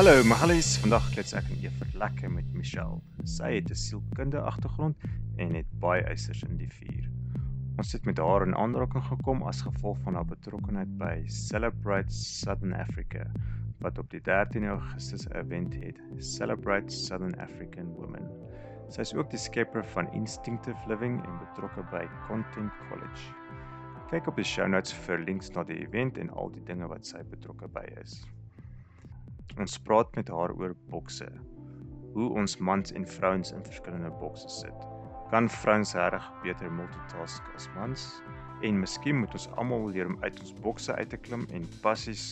Hallo, Magalies. Vandag klets ek en Evert lekker met Michelle. Sy het 'n sielkundige agtergrond en het baie eisers in die vuur. Ons het met haar in aanraking gekom as gevolg van haar betrokkeheid by Celebrate Southern Africa wat op die 13 Augustus 'n event het. Celebrate Southern African Women. Sy is ook die skepper van Instinctive Living en betrokke by Content College. Kyk op die show notes vir links na die event en al die dinge wat sy betrokke by is. Ons praat met haar oor bokse. Hoe ons mans en vrouens in verskillende bokse sit. Kan vrouens reg beter multitask as mans? En miskien moet ons almal leer om uit ons bokse uit te klim en passies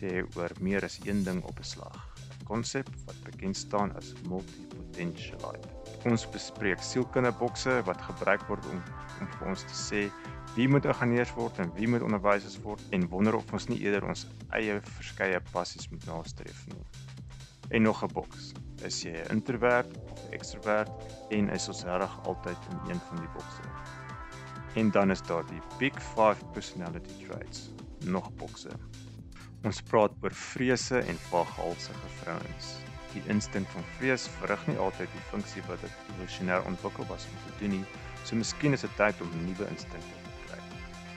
te hê oor meer as een ding op 'n slag. 'n Konsep wat bekend staan as multipotentialite. Ons bespreek sielkundige bokse wat gebruik word om om vir ons te sê wie moet ingenieurs word en wie moet onderwysers word en wonder of ons nie eerder ons eie verskeie passies moet nastreef nie. En nog 'n boks. Is jy 'n introvert of ekstrovert en is ons reg altyd in een van die bokse? En dan is daar die Big 5 personality traits. Nog bokse. Ons praat oor vrese en vaaghalsige vrouens. Die instink van vrees verrig nie altyd die funksie wat dit evolusionêr ontwikkel was om te doen nie. So miskien is dit tyd om nuwe instinkte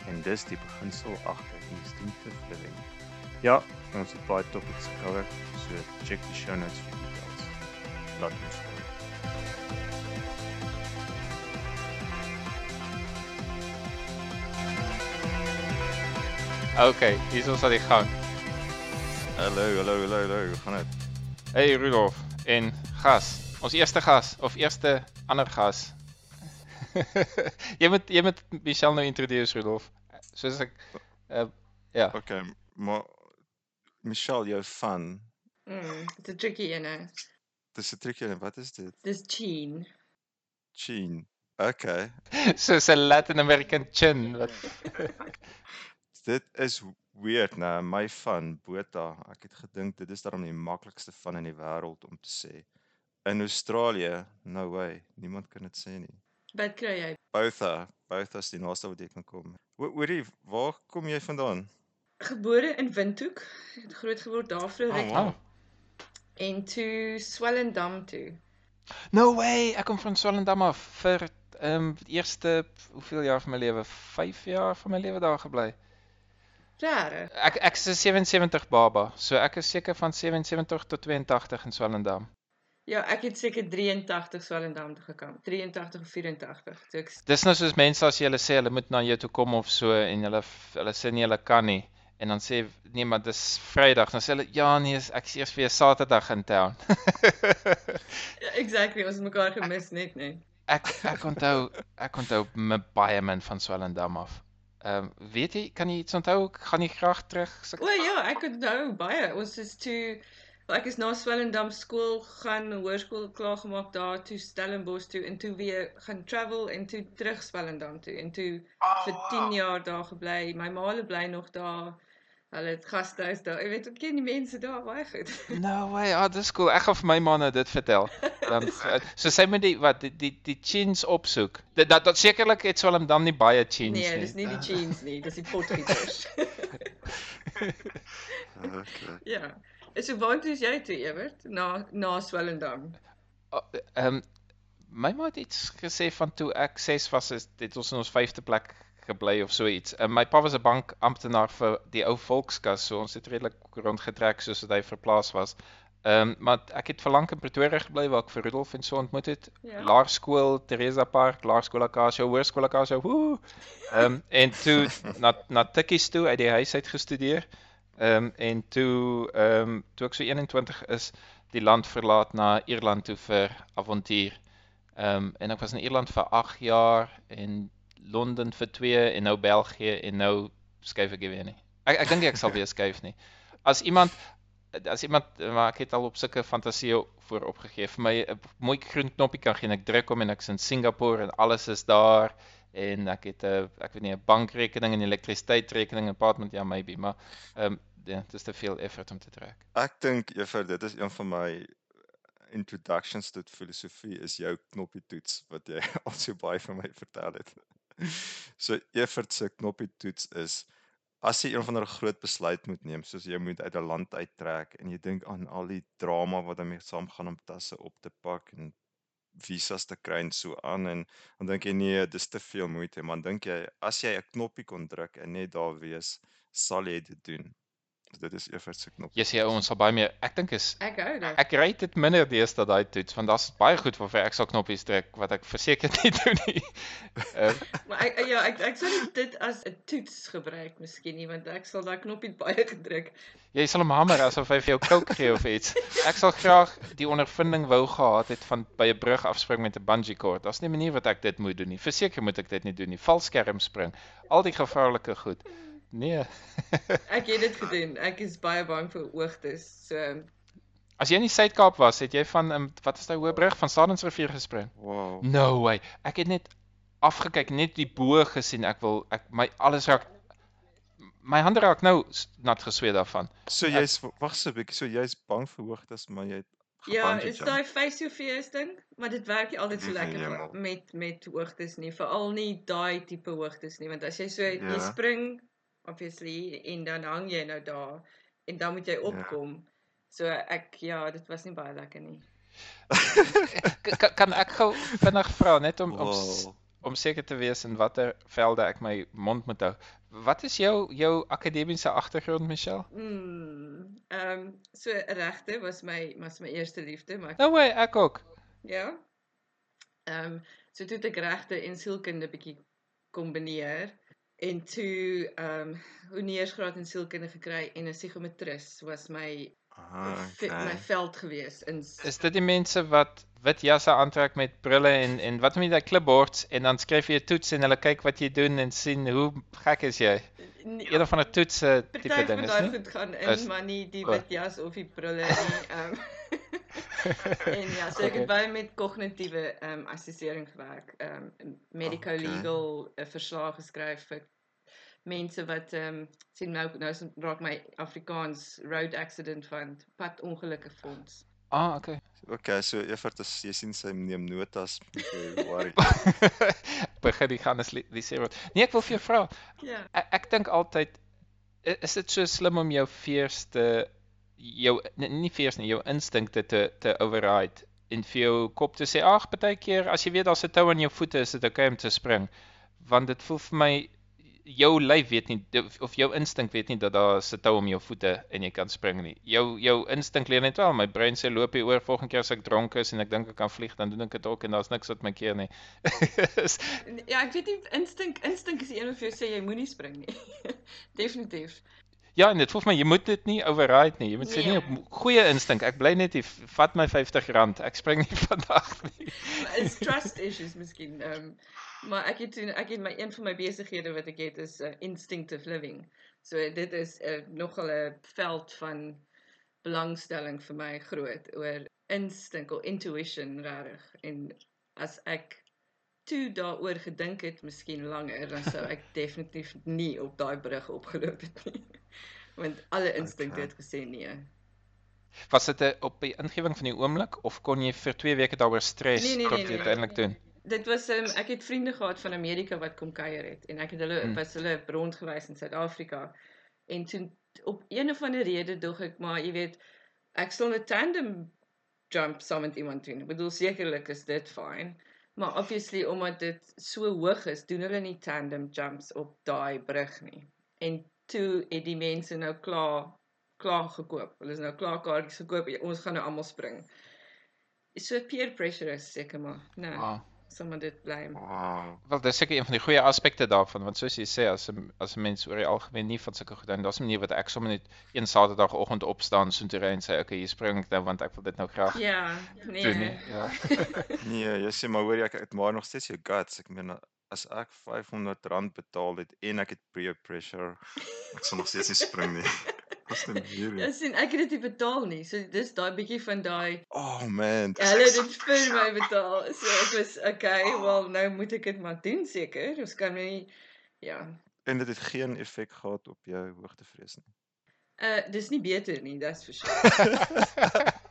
en dis die beginsel agter instinctive living. Ja, ons het baie topics gekover, so check die show notes vir details. Laat ons gaan. Okay, hier is al die gang. Hallo, hallo, hallo, hallo, hoe gaan dit? Hey Rudolf en gas. Ons eerste gas of eerste ander gas. jy moet jy moet Michelle nou introduce Rudolf. Soos ek uh, ja. Okay, maar Michelle jou van Mm, dit is 'n tricky ene. Dis 'n tricky ene. Wat is dit? Dis Chin. Chin. Okay. Soos 'n Latin American chin wat Dit is weird, nou my van Botha. Ek het gedink dit is daarom die maklikste van in die wêreld om te sê. In Australië, no way, niemand kan dit sê nie. Wat kry jy? Botha, Botha is die naaste wat jy kan kom. Hoorie, waar kom jy vandaan? Gebore in Windhoek, het groot geword daar vir 'n Oh, rukkie wow. en toe Swellendam toe. No way, ek kom van Swellendam af vir ehm um, eerste hoeveel jaar van my lewe? 5 jaar van my lewe daar gebly. Rare. Ek ek is 'n 77 baba, so ek is seker van 77 tot 82 in Swellendam. Ja, ek het seker 83 Swellendam toe gekom. 83 of 84. Toe ek Dis nou soos mense as jy hulle sê hulle moet na jou toe kom of so en hulle hulle sê nie hulle kan nie en dan sê nee maar dis Vrydag dan sê hulle ja nee ek is eers weer Saterdag in town. ja, exactly, ons het mekaar gemis net net. ek ek onthou ek onthou my baie min van Swellendam af. Ehm um, weet jy kan jy iets onthou gaan jy graag terug? So, O ja, ek onthou baie. Ons is toe ek is na Swellendam skool gaan, hoërskool klaar gemaak daar toe Stellenbosch toe en toe weer gaan travel en toe terug Swellendam toe en toe Oh, vir 10 jaar daar gebly. My ma hulle bly nog daar. Hulle het gastehuis daar. Jy weet, ek ken die mense daar baie goed. No way, ah dis cool. Ek gaan vir my ma nou dit vertel. Dan so sy moet die wat die die, die chins opsoek. Dit dat, dat sekerlik het Swellendam nie baie chins Nee, nie. dis nie die jeans nie, dis die potgieters. Okay. ja. En so waartoe is jy toe, Ewert? Na na Swellendam. Oh, Ehm um, my ma het iets gesê van toe ek 6 was is dit ons in ons vyfde plek gebly of so iets. Uh, my pa was 'n bankamptenaar vir die ou Volkskas, so ons het redelik rondgetrek soos wat hy verplaas was. Ehm um, maar ek het vir lank in Pretoria gebly waar ek vir Rudolf en so ontmoet het. Ja. Laerskool Teresa Park, Laerskool Acacia, Hoërskool Acacia. Woe. Ehm um, en toe na na Tikkies toe uit die huis uit gestudeer. Ehm um, en toe ehm um, toe ek so 21 is, die land verlaat na Ierland toe vir avontuur. Ehm um, en ek was in Ierland vir 8 jaar en Londen vir 2 en nou België en nou skuif ek weer nie. Ek ek dink ek sal weer skuif nie. As iemand as iemand maar ek het al op sulke fantasieë voor opgegee. Vir my 'n mooi groen knoppie kan gee en ek druk hom en ek's in Singapore en alles is daar en ek het 'n ek weet nie 'n bankrekening en elektrisiteitsrekening en apartment ja maybe, maar ehm um, ja, dit is te veel effort om te trek. Ek dink Juffrou, dit is een van my introductions tot filosofie is jou knoppie toets wat jy al so baie vir my vertel het. So Evert se knoppie toets is as jy een van 'n groot besluit moet neem, soos jy moet uit 'n land uittrek en jy dink aan al die drama wat daarmee saamgaan om tasse op te pak en visas te kry en so aan en dan dink jy nee, dis te veel moeite, dan dink jy as jy 'n knoppie kon druk en net daar wees, sal jy dit doen. Dit is Evert se knop. Jy sê ons sal baie meer ek dink is Ek hou daarvan. ek ry dit minder deesdae daai toets want daar's baie goed waarvoor ek sal knoppies druk wat ek verseker nie doen nie. Ehm Maar ek ja, ek ek sou nie dit as 'n toets gebruik miskien nie, want ek sal daai knoppie baie gedruk. jy sal hom hamer asof hy vir jou kook gee of iets. Ek sal graag die ondervinding wou gehad het van by 'n brug afspring met 'n bungee cord. Daar's nie 'n manier wat ek dit moet doen nie. Verseker moet ek dit nie doen nie. Valskerm spring, al die gevaarlike goed. Nee. Ek het dit gedoen. Ek is baie bang vir hoogtes. So As jy in die Suid-Kaap was, het jy van um, wat is daai hoë brug van Stadensrivier gespring? Wow. No way. Ek het net afgekyk, net die bo gesien. Ek wil ek my alles raak my hande raak nou nat gesweet daarvan. So jy's wag so 'n bietjie, so jy's bang vir hoogtes, maar jy het ja, is daai face to face ding, maar dit werk nie altyd so lekker vir- met met hoogtes nie, veral nie daai tipe hoogtes nie, want as jy so jy Ja. spring obviously en dan hang jy nou daar en dan moet jy opkom. So ek ja, dit was nie baie lekker nie. Kan- kan ek gou vinnig vra net om om Wow. om seker te wees in watter velde ek my mond moet hou. Wat is jou jou akademiese agtergrond, Michelle? Mm. Ehm um, so regte was my was my eerste liefde, maar ek, No way, ek ook. ja. Ehm um, so toe het ek regte en sielkunde bietjie kombineer en toe ehm um, honeursgraad in sielkunde gekry en 'n psigometris was my Ah, ve- my okay. veld gewees in Is dit die mense wat wit jasse aantrek met brille en en wat noem jy daai clipboards en dan skryf jy 'n toets en hulle kyk wat jy doen en sien hoe gek is jy? Nee, Een van 'n toets se tipe ding van is daai nie? goed gaan in, Is- maar nie die o. wit jas of die brille nie. Ehm en ja, so ek Okay. het baie met kognitiewe ehm um, assessering gewerk. Ehm um, medico Okay. legal 'n verslag geskryf vir mense wat ehm um, sien nou nou is- raak my Afrikaans road accident fund pad ongelukke fonds. Ah, okay. Okay, so Evert as jy sien sy neem notas met jy worry. Begin die gaan as die sê wat. Nee, ek wil vir jou vra. Ja. Ek, ek dink altyd is dit so slim om jou fears te jou nie fears nie, jou instinkte te te override en vir jou kop te sê ag, baie keer as jy weet daar's 'n tou aan jou voete, is dit okay om te spring. Want dit voel vir my jou lyf weet nie of- jou instink weet nie dat daar 'n tou om jou voete en jy kan spring nie. Jou jou instink leer net wel, my brein sê loop hier oor volgende keer as ek dronk is en ek dink ek kan vlieg, dan doen ek dit ook en daar's niks wat my keer nie. Ja, ek weet nie instink instink is die een wat vir jou sê jy moenie spring nie. Definitief. Ja, en dit voel vir my jy moet dit nie override nie. Jy moet sê nee, Nee. op goeie instink. Ek bly net hier, vat my R50. Ek spring nie vandag nie. It's trust issues miskien. Ehm um, maar ek het toen ek het my een van my besighede wat ek het is uh, instinctive living. So dit is uh, nogal 'n veld van belangstelling vir my groot oor instink of intuition regtig. En as ek toe daaroor gedink het, miskien langer, dan sou ek definitief nie op daai brug opgeloop het nie. Want alle instinkte Okay. het gesê nee. Was dit 'n op die ingewing van die oomblik of kon jy vir 2 weke daaroor stres Nee, nee, tot nee, nee, uiteindelik doen? Dit was um, ek het vriende gehad van Amerika wat kom kuier het en ek het hulle Hmm. was hulle rondgewys in Suid-Afrika. En toe op een of ander rede dog ek maar jy weet ek sal 'n tandem jump saam met iemand doen. Ek bedoel sekerlik is dit fyn. Maar obviously omdat dit so hoog is, doen hulle nie tandem jumps op daai brug nie. En toe het die mense nou klaar klaar gekoop. Hulle is nou klaar kaartjies gekoop. Ons gaan nou almal spring. So peer pressure is seker maar. Nee. Ah. sal maar dit bly. Wow. Wel, dis seker een van die goeie aspekte daarvan, want soos jy sê as 'n as 'n mens oor die algemeen nie van sulke goed doen, daar's 'n manier wat ek sommer net een Saterdagoggend opstaan so toe ry en sê, "Okay, hier spring ek nou want ek wil dit nou graag Ja, doen nee. nie." Ja. Nee, jy sê maar hoor jy ek het maar nog steeds jou guts. Ek meen as ek R500 betaal het en ek het peer pressure, ek sal nog steeds nie spring nie. Wat dit hier? Ja, sien, ek het dit nie betaal nie. So dis daai bietjie van daai Oh man. dis hulle het dit vir my betaal. So ek was okay, wel nou moet ek dit maar doen seker. Ons kan nie ja. En dit het geen effek gehad op jou hoogtevrees nie. Uh dis nie beter nie, that's for sure.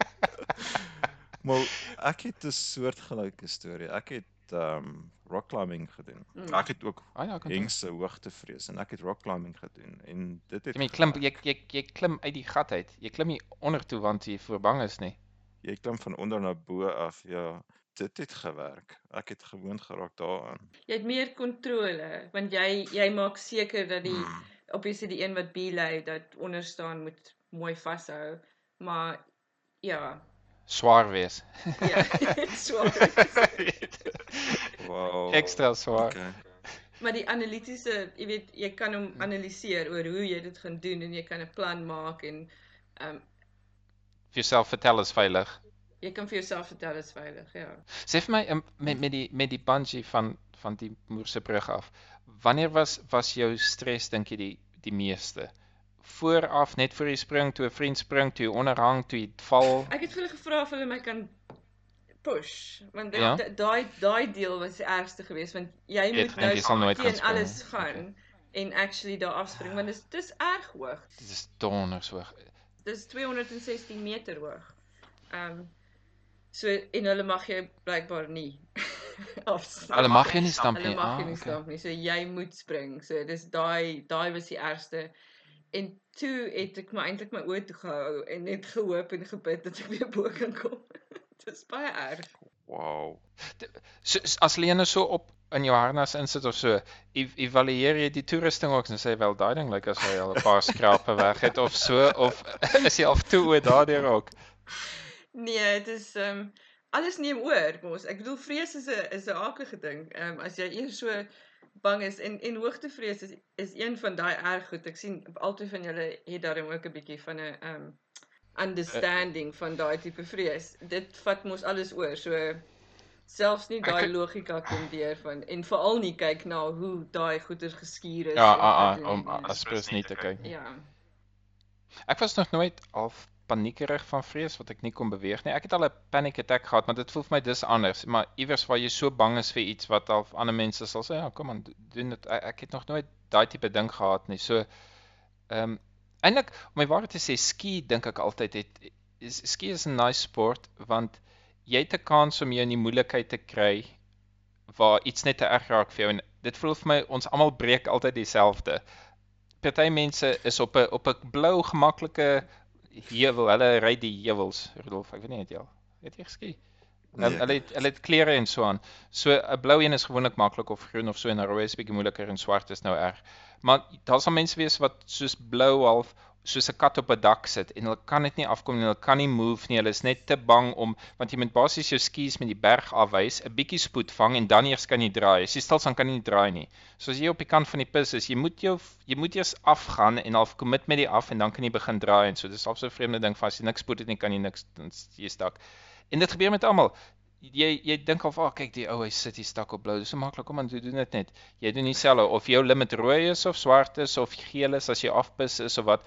Maar ek het 'n soortgelyke storie. Ek het ehm um, rock climbing gedoen. Mm. Ek het ook Ah ja, hengse hoogtevrees en ek het rock climbing gedoen en dit het Jy klim jy, jy jy klim uit die gat uit. Jy klim nie onder toe want jy voor bang is nie. jy klim van onder na bo af. Ja, dit het gewerk. Ek het gewoond geraak daaraan. Jy het meer kontrole want jy jy maak seker dat die Hmm. obviously die een wat belay dat onder staan moet mooi vashou. Maar ja, Swaar wees. ja, swaar. Wow. Ekstra swaar. Okay. Maar die analitiese, jy weet, jy kan hom analiseer oor hoe jy dit gaan doen en jy kan 'n plan maak en ehm um, Vir jouself vertel is veilig. jy kan vir jouself vertel is veilig, ja. Sê vir my um, met met die met die bungee van van die Moerse brug af. Wanneer was was jou stres dink jy die die meeste? Vooraf net voor jy spring, toe 'n vriend spring, toe onderhang, toe jy val. Ek het vir hulle gevra of hulle my kan push want dit- Ja? da- daai daai deel was die ergste geweest want jy Jy het moet jy sal nou nooit gaan teen alles gaan en actually daar afspring want dit is dis erg hoog. Dit is donders hoog. Dis 216 meter hoog. Ehm um, so en hulle mag jou blykbaar nie afstamp. Hulle mag jy nie stamp Hulle nie. mag Ah, jy nie okay. stamp nie. So jy moet spring. So dis daai daai was die ergste. En toe het ek my eintlik my oë toe gehou en net gehoop en gebid dat ek weer bo kan kom. dis baie erg. Wow. So, as hulle ene so op in jou harnas insit of so, ev- evalueer jy die toerusting ook en sê wel daai ding lyk as hy al 'n paar skrape weg het of so of is jy al toe oor daardeur ook? Nee, dit is ehm um, alles neem oor mos. Ek bedoel vrees is 'n is 'n aardige ding. Ehm um, as jy eers so bang is en en hoogtevrees is is een van daai erg goed. Ek sien albei van julle het daarom ook 'n bietjie van 'n ehm um, understanding van daai tipe vrees. Dit vat mos alles oor. So selfs nie daai logika kom deur van en veral nie kyk na hoe daai goeder geskuur is. Ja, en ah, wat ah, om doen nie. nie te kyk. Ja. Ek was nog nooit half paniekerig van vrees wat ek nie kon beweeg nie. Ek het al 'n panic attack gehad, maar dit voel vir my dis anders. Maar iewers waar jy so bang is vir iets wat al ander mense sal sê, ja, kom aan, do- doen dit. Ek, ek het nog nooit daai tipe ding gehad nie. So ehm um, eintlik om my waarheid te sê, ski dink ek altyd het is ski is 'n nice sport want jy het 'n kans om jou in die moeilikheid te kry waar iets net te erg raak vir jou en dit voel vir my ons almal breek altyd dieselfde. Party mense is op 'n op 'n blou gemaklike heuwel. Hulle ry die heuwels, Rudolf, ek weet nie het jy al. Het jy geski? Nee, Nee, hulle het hulle het kleure en so aan. So 'n blou een is gewoonlik maklik of groen of so en 'n rooi is bietjie moeiliker en swart is nou erg. Maar daar sal mense wees wat soos blou half soos 'n kat op 'n dak sit en hulle kan dit nie afkom nie, hulle kan nie move nie. Hulle is net te bang om want jy moet basies jou skis met die berg afwys, 'n bietjie spoed vang en dan eers kan jy draai. As jy stil staan kan jy nie draai nie. So as jy op die kant van die pis is, jy moet jou jy moet eers afgaan en half commit met die af en dan kan jy begin draai en so. Dis so 'n vreemde ding, vas jy niks spoed het nie, kan jy niks jy stak. En dit gebeur met almal. Jy jy dink of, "Ag, oh, kyk die ou, hy sit hier stak op blou. Dis so maklik om aan te doen dit net." Jy doen dieselfde of jou limit rooi is of swart is of geel is as jy afpis is of wat.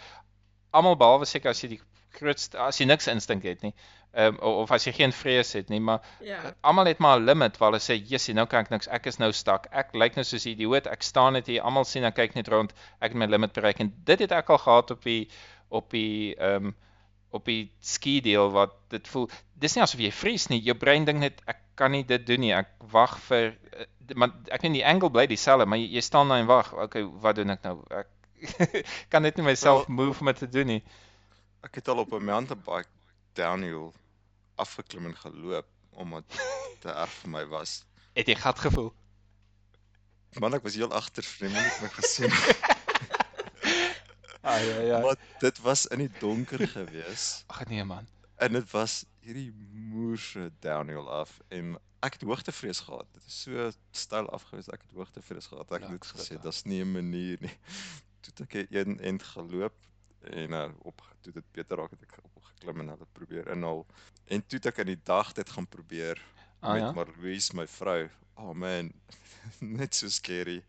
Almal behalwe seker as jy die grootste as jy niks instink het nie. Ehm um, of as jy geen vrees het nie, maar Ja. almal het maar 'n limit waar hulle sê, "Jessie, nou kan ek niks. Ek is nou stak. Ek lyk nou soos 'n idioot. Ek staan net hier. Almal sien en kyk net rond. Ek het my limit bereik." En dit het ek al gehad op die op die ehm um, op die ski deel wat dit voel dis nie asof jy vrees nie jou brein dink net ek kan nie dit doen nie ek wag vir uh, maar ek weet die angle bly dieselfde maar jy, jy staan daar en wag okay wat doen ek nou ek kan net nie myself move om dit te doen nie Ek het al op 'n mountain bike downhill afgeklim en geloop omdat te erg vir my was. het jy gat gevoel Man, ek was heel agter vir niemand het my gesien. ah ja ja Maar dit was in die donker gewees ag nee man en dit was hierdie moerse downhill af en ek het hoogtevrees gehad. Dit is so styl afgewees. Ek het hoogtevrees gehad. Ek het Lak, dit gesê, daar's nie 'n manier nie. Toe ek een end geloop en uh, op toe dit beter raak het ek opgeklim en hulle probeer inhaal. En toe ek in die dag dit gaan probeer ah met ja Marlies, my vrou. Oh man, net so scary.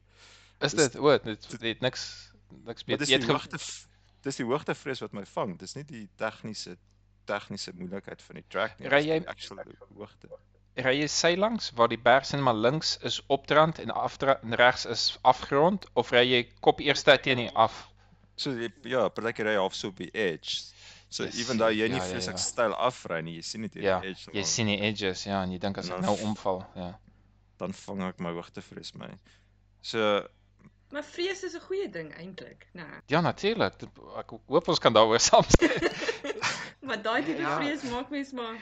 is dit o dit dit het niks niks beter dis die hoogte dis die hoogtevrees wat my vang. Dis nie die tegniese tegniese moeilikheid van die track nie. Ry jy- die actual hoogte. ry jy sy langs waar die berg sien maar links is opdrand en afdrand en regs is afgrond of ry jy kop eers teen die af So jy, ja, partykeer ry half so op die edge. So Yes, even though jy nie ja, ja, vreeslik ja. styl afry nie, jy sien net Ja, hierdie edge. jy sien die edges ja en jy dink as ek nou f- omval ja dan vang ek my hoogtevrees my. So Maar vrees is 'n goeie ding eintlik, né? Nah. Ja, natuurlik. Ek hoop ons kan daaroor saamstem. maar daai tipe ja. vrees maak mens maar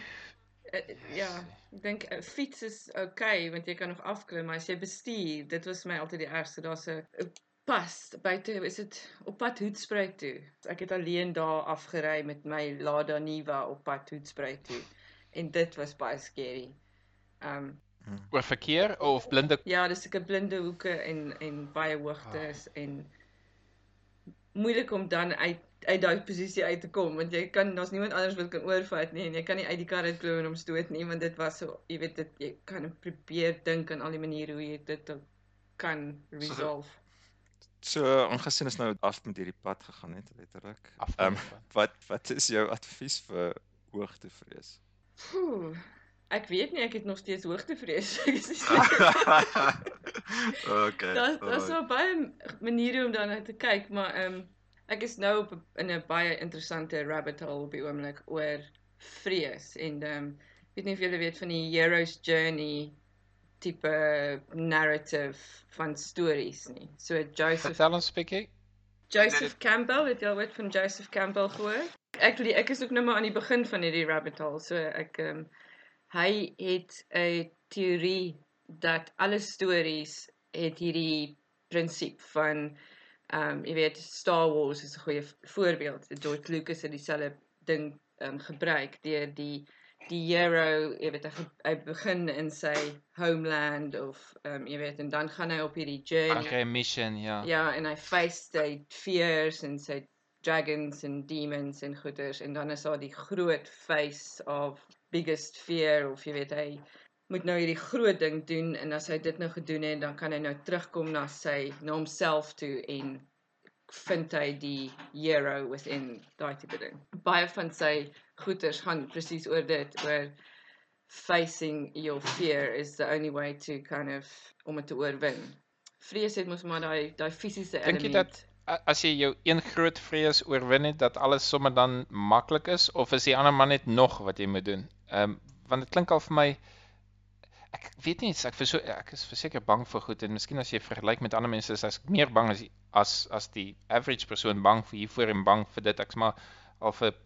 uh, ja, ek dink 'n uh, fiets is okay want jy kan nog afklim, maar as jy bestuur, dit was my altyd die ergste. Daar's 'n pas buite, is dit op pad Hoedspruit toe. Ek het alleen daar afgery met my Lada Niva op pad Hoedspruit toe. En dit was baie scary. Um Hmm. oor verkeer of blinde Ja, dis 'n blinde hoeke en en baie hoogtes ah. en moeilik om dan uit uit daai posisie uit te kom want jy kan daar's niemand anders wat kan oorvat nie en jy kan nie uit die kar uit klim en hom stoot nie want dit was so jy weet dit jy kan probeer dink aan al die maniere hoe jy dit kan resolve. So, so aangesien ons nou af met hierdie pad gegaan het letterlik. Ehm um, wat wat is jou advies vir hoogtevrees? Ooh, Ek weet nie, ek het nog steeds hoogtevrees. okay. Daar daar's so baie maniere om daarna te kyk, maar ehm um, ek is nou op in 'n baie interessante rabbit hole op die oomblik oor vrees en ehm um, weet nie of julle weet van die hero's journey tipe narrative van stories nie. So Joseph Vertel ons 'n bietjie. Joseph Campbell, het jy al ooit van Joseph Campbell gehoor? Ek ek is ook nou maar aan die begin van hierdie rabbit hole, so ek ehm um, hy het 'n teorie dat alle stories het hierdie prinsip van ehm um, jy weet Star Wars is 'n goeie voorbeeld. George Lucas het dieselfde ding ehm um, gebruik deur die die hero, jy weet hy, begin in sy homeland of ehm um, jy weet en dan gaan hy op hierdie journey. Okay, mission, ja. Ja, en hy face sy fears en sy dragons en demons en goeters en dan is daar die groot face of biggest fear of jy weet hy moet nou hierdie groot ding doen en as hy dit nou gedoen het dan kan hy nou terugkom na sy na homself toe en vind hy die hero within daai tipe ding. Baie van sy goeters gaan presies oor dit oor facing your fear is the only way to kind of om dit te oorwin. Vrees het mos maar daai daai fisiese element. Dink jy dat as jy jou een groot vrees oorwin het dat alles sommer dan maklik is of is die ander man net nog wat jy moet doen? Ehm um, want dit klink al vir my ek weet nie ek vir so ek is verseker bang vir goed en miskien as jy vergelyk met ander mense is ek meer bang as as as die average persoon bang vir hiervoor en bang vir dit ek's maar al vir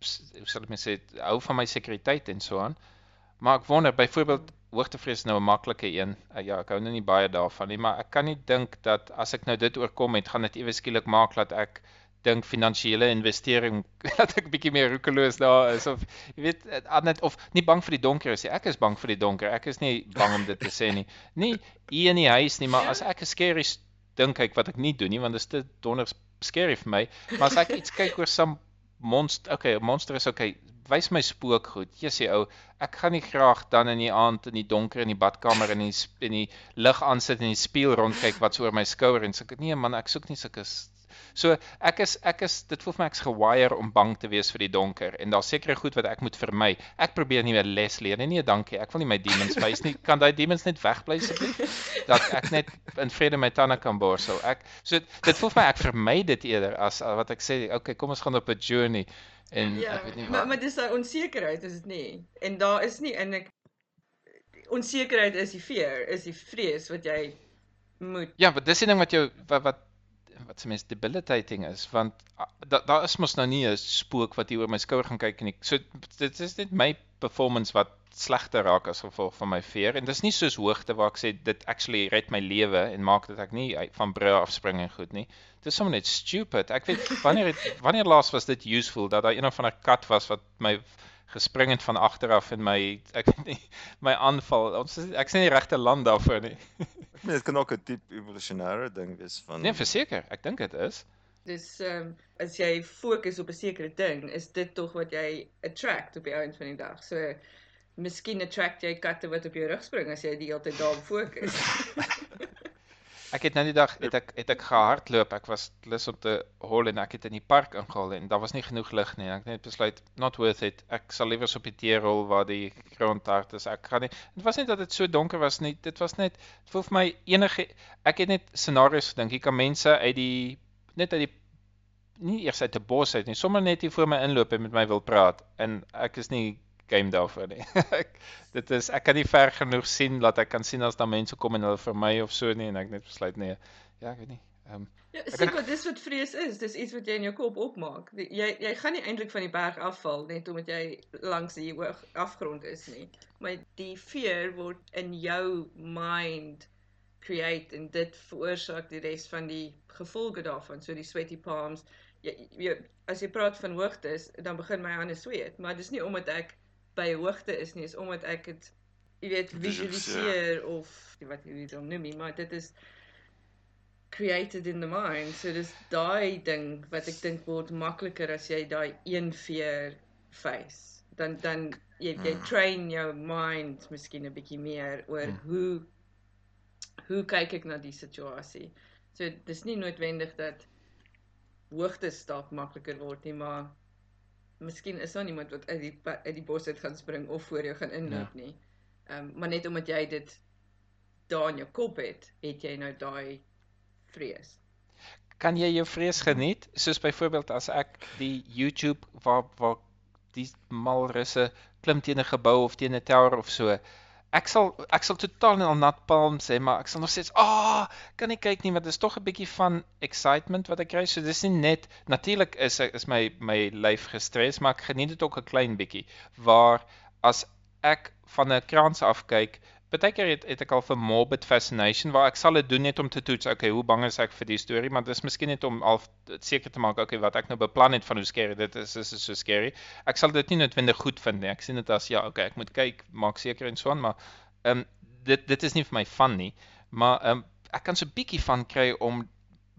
hoe sal ek sê hou van my sekuriteit en so aan. Maar ek wonder byvoorbeeld hoogtevrees nou 'n maklike een. Uh, ja, ek hou nou nie baie daarvan nie, maar ek kan nie dink dat as ek nou dit oorkom het, gaan dit ewe skielik maak dat ek dink finansiële investering dat ek bietjie meer roekeloos daar is of jy weet net of nie bang vir die donker is nie. Ek is bang vir die donker. Ek is nie bang om dit te sê nie. Nie hier in die huis nie, maar as ek 'n scary dink kyk wat ek nie doen nie want dit is te donder scary vir my. Maar as ek iets kyk oor some monster, okay, monster is okay. Wys my spook goed. Jessie ou, ek gaan nie graag dan in die aand in die donker in die badkamer in die in die lig aansit en die spieël rondkyk wat so oor my skouer en sê nee man, ek soek nie sulke So ek is ek is dit voel vir my ek's gewire om bang te wees vir die donker en daar's sekere goed wat ek moet vermy. Ek probeer nie meer les leer nie. Nee, dankie. Ek wil nie my demons wys nie. Kan daai demons net wegbly asseblief? Dat ek net in vrede my tande kan borsel. Ek so dit voel vir my ek vermy dit eerder as wat ek sê, okay, kom ons gaan op 'n journey en ja, ek weet nie wat. Maar maar dis daai onsekerheid is dit nie. En daar is nie in ek onsekerheid is die fear, is die vrees wat jy moet Ja, want dis die ding wat jou wat, wat wat se mens debilitating is want daar da is mos nou nie 'n spook wat hier oor my skouer gaan kyk en ek so dit is net my performance wat slegter raak as gevolg van my veer en dis nie soos hoogte waar ek sê dit actually red my lewe en maak dat ek nie van brûe afspring en goed nie. Dis sommer net stupid. Ek weet wanneer het, wanneer laas was dit useful dat daar een of ander kat was wat my gespring het van agter af en my ek weet nie my aanval ons ek sien nie regte land daarvoor nie Nee, dit kan ook 'n diep evolusionêre ding wees van Nee, verseker, ek dink dit is. Dis ehm um, as jy fokus op 'n sekere ding, is dit tog wat jy attract op die einde van die dag. So miskien attract jy katte wat op jou rug spring as jy die hele tyd daarop fokus. Ek het nou die dag het ek het ek gehardloop. Ek was lus om te hol en ek het in die park ingehaal en daar was nie genoeg lig nie. Ek het net besluit not worth it. Ek sal liewer op die teerrol waar die grond hard is. Ek gaan nie. Dit was nie dat dit so donker was nie. Dit was net dit voel vir my enige ek het net scenario's gedink. Ek kan mense uit die net uit die nie eers uit 'n bos uit nie. Sommige net hier voor my inloop en met my wil praat en ek is nie game daarvoor nie. dit is ek kan nie ver genoeg sien dat ek kan sien as daar mense kom en hulle vir my of so nie en ek net besluit nee. Ja, ek weet nie. Ehm um, Ja, sien wat dis wat vrees is. Dis iets wat jy in jou kop opmaak. Die, jy jy gaan nie eintlik van die berg afval net omdat jy langs die hoë afgrond is nie. Maar die fear word in jou mind create en dit veroorsaak die res van die gevolge daarvan. So die sweaty palms. Jy, jy as jy praat van hoogtes, dan begin my hande sweet, maar dis nie omdat ek by hoogte is nie, is omdat ek dit jy weet visualiseer of wat jy dit noem nie, maar dit is created in the mind. So dis daai ding wat ek dink word makliker as jy daai een veer face. Dan dan jy jy Mm. train jou mind miskien 'n bietjie meer oor Mm. hoe hoe kyk ek na die situasie. So dis nie noodwendig dat hoogte stap makliker word nie, maar miskien is daar niemand wat uit die uit die bos uit gaan spring of voor jou gaan inloop nie. Ehm um, maar net omdat jy dit daar in jou kop het, het jy nou daai vrees. kan jy jou vrees geniet? Soos byvoorbeeld as ek die YouTube waar waar die malrusse klim teen 'n gebou of teen 'n tower of so. Ek sal ek sal totaal al nat palms hê, maar ek sal nog steeds, "Ag, oh, kan nie kyk nie want dit is tog 'n bietjie van excitement wat ek kry." So dis nie net natuurlik is is my my lyf gestres, maar ek geniet dit ook 'n klein bietjie. Waar as ek van 'n krans af kyk, Partykeer het, het ek al vir morbid fascination waar ek sal dit doen net om te toets, okay, hoe bang is ek vir die storie, maar dit is miskien net om al seker te maak, okay, wat ek nou beplan het van hoe scary dit is, is, is so scary. Ek sal dit nie noodwendig goed vind nie. Ek sien dit as ja, okay, ek moet kyk, maak seker en so aan, maar ehm um, dit dit is nie vir my van nie, maar ehm um, ek kan so 'n bietjie van kry om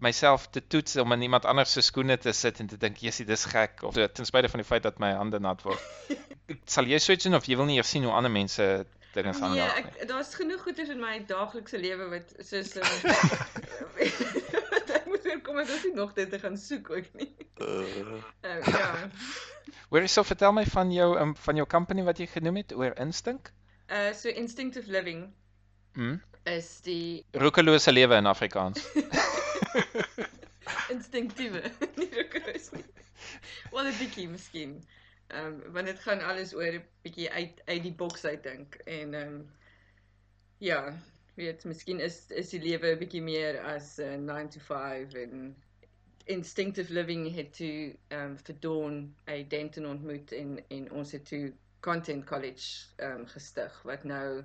myself te toets om in iemand anders se skoene te sit en te dink, "Jessie, dis gek." Of ten spyte van die feit dat my hande nat word. sal jy so iets doen of jy wil nie eers sien hoe ander mense dinge gaan Nee, raak nie? ek daar's genoeg goeders in my daaglikse lewe wat soos um, wat ek moet weer kom en dis nie nog dit te gaan soek ook nie. Uh, Uh, ja. Hoor so vertel my van jou um, van jou company wat jy genoem het oor instink. Uh so instinctive living Mm. is die Roekelose lewe in Afrikaans. instinktiewe, nie rokeroos nie. Wel 'n bietjie miskien. Ehm um, want dit gaan alles oor 'n bietjie uit uit die boks uit dink. En ehm um, ja, weet miskien is is die lewe 'n bietjie meer as 'n uh, 9 to 5 en instinctive living het toe ehm um, vir Dawn hy Denton ontmoet en en ons het toe Content College ehm um, gestig wat nou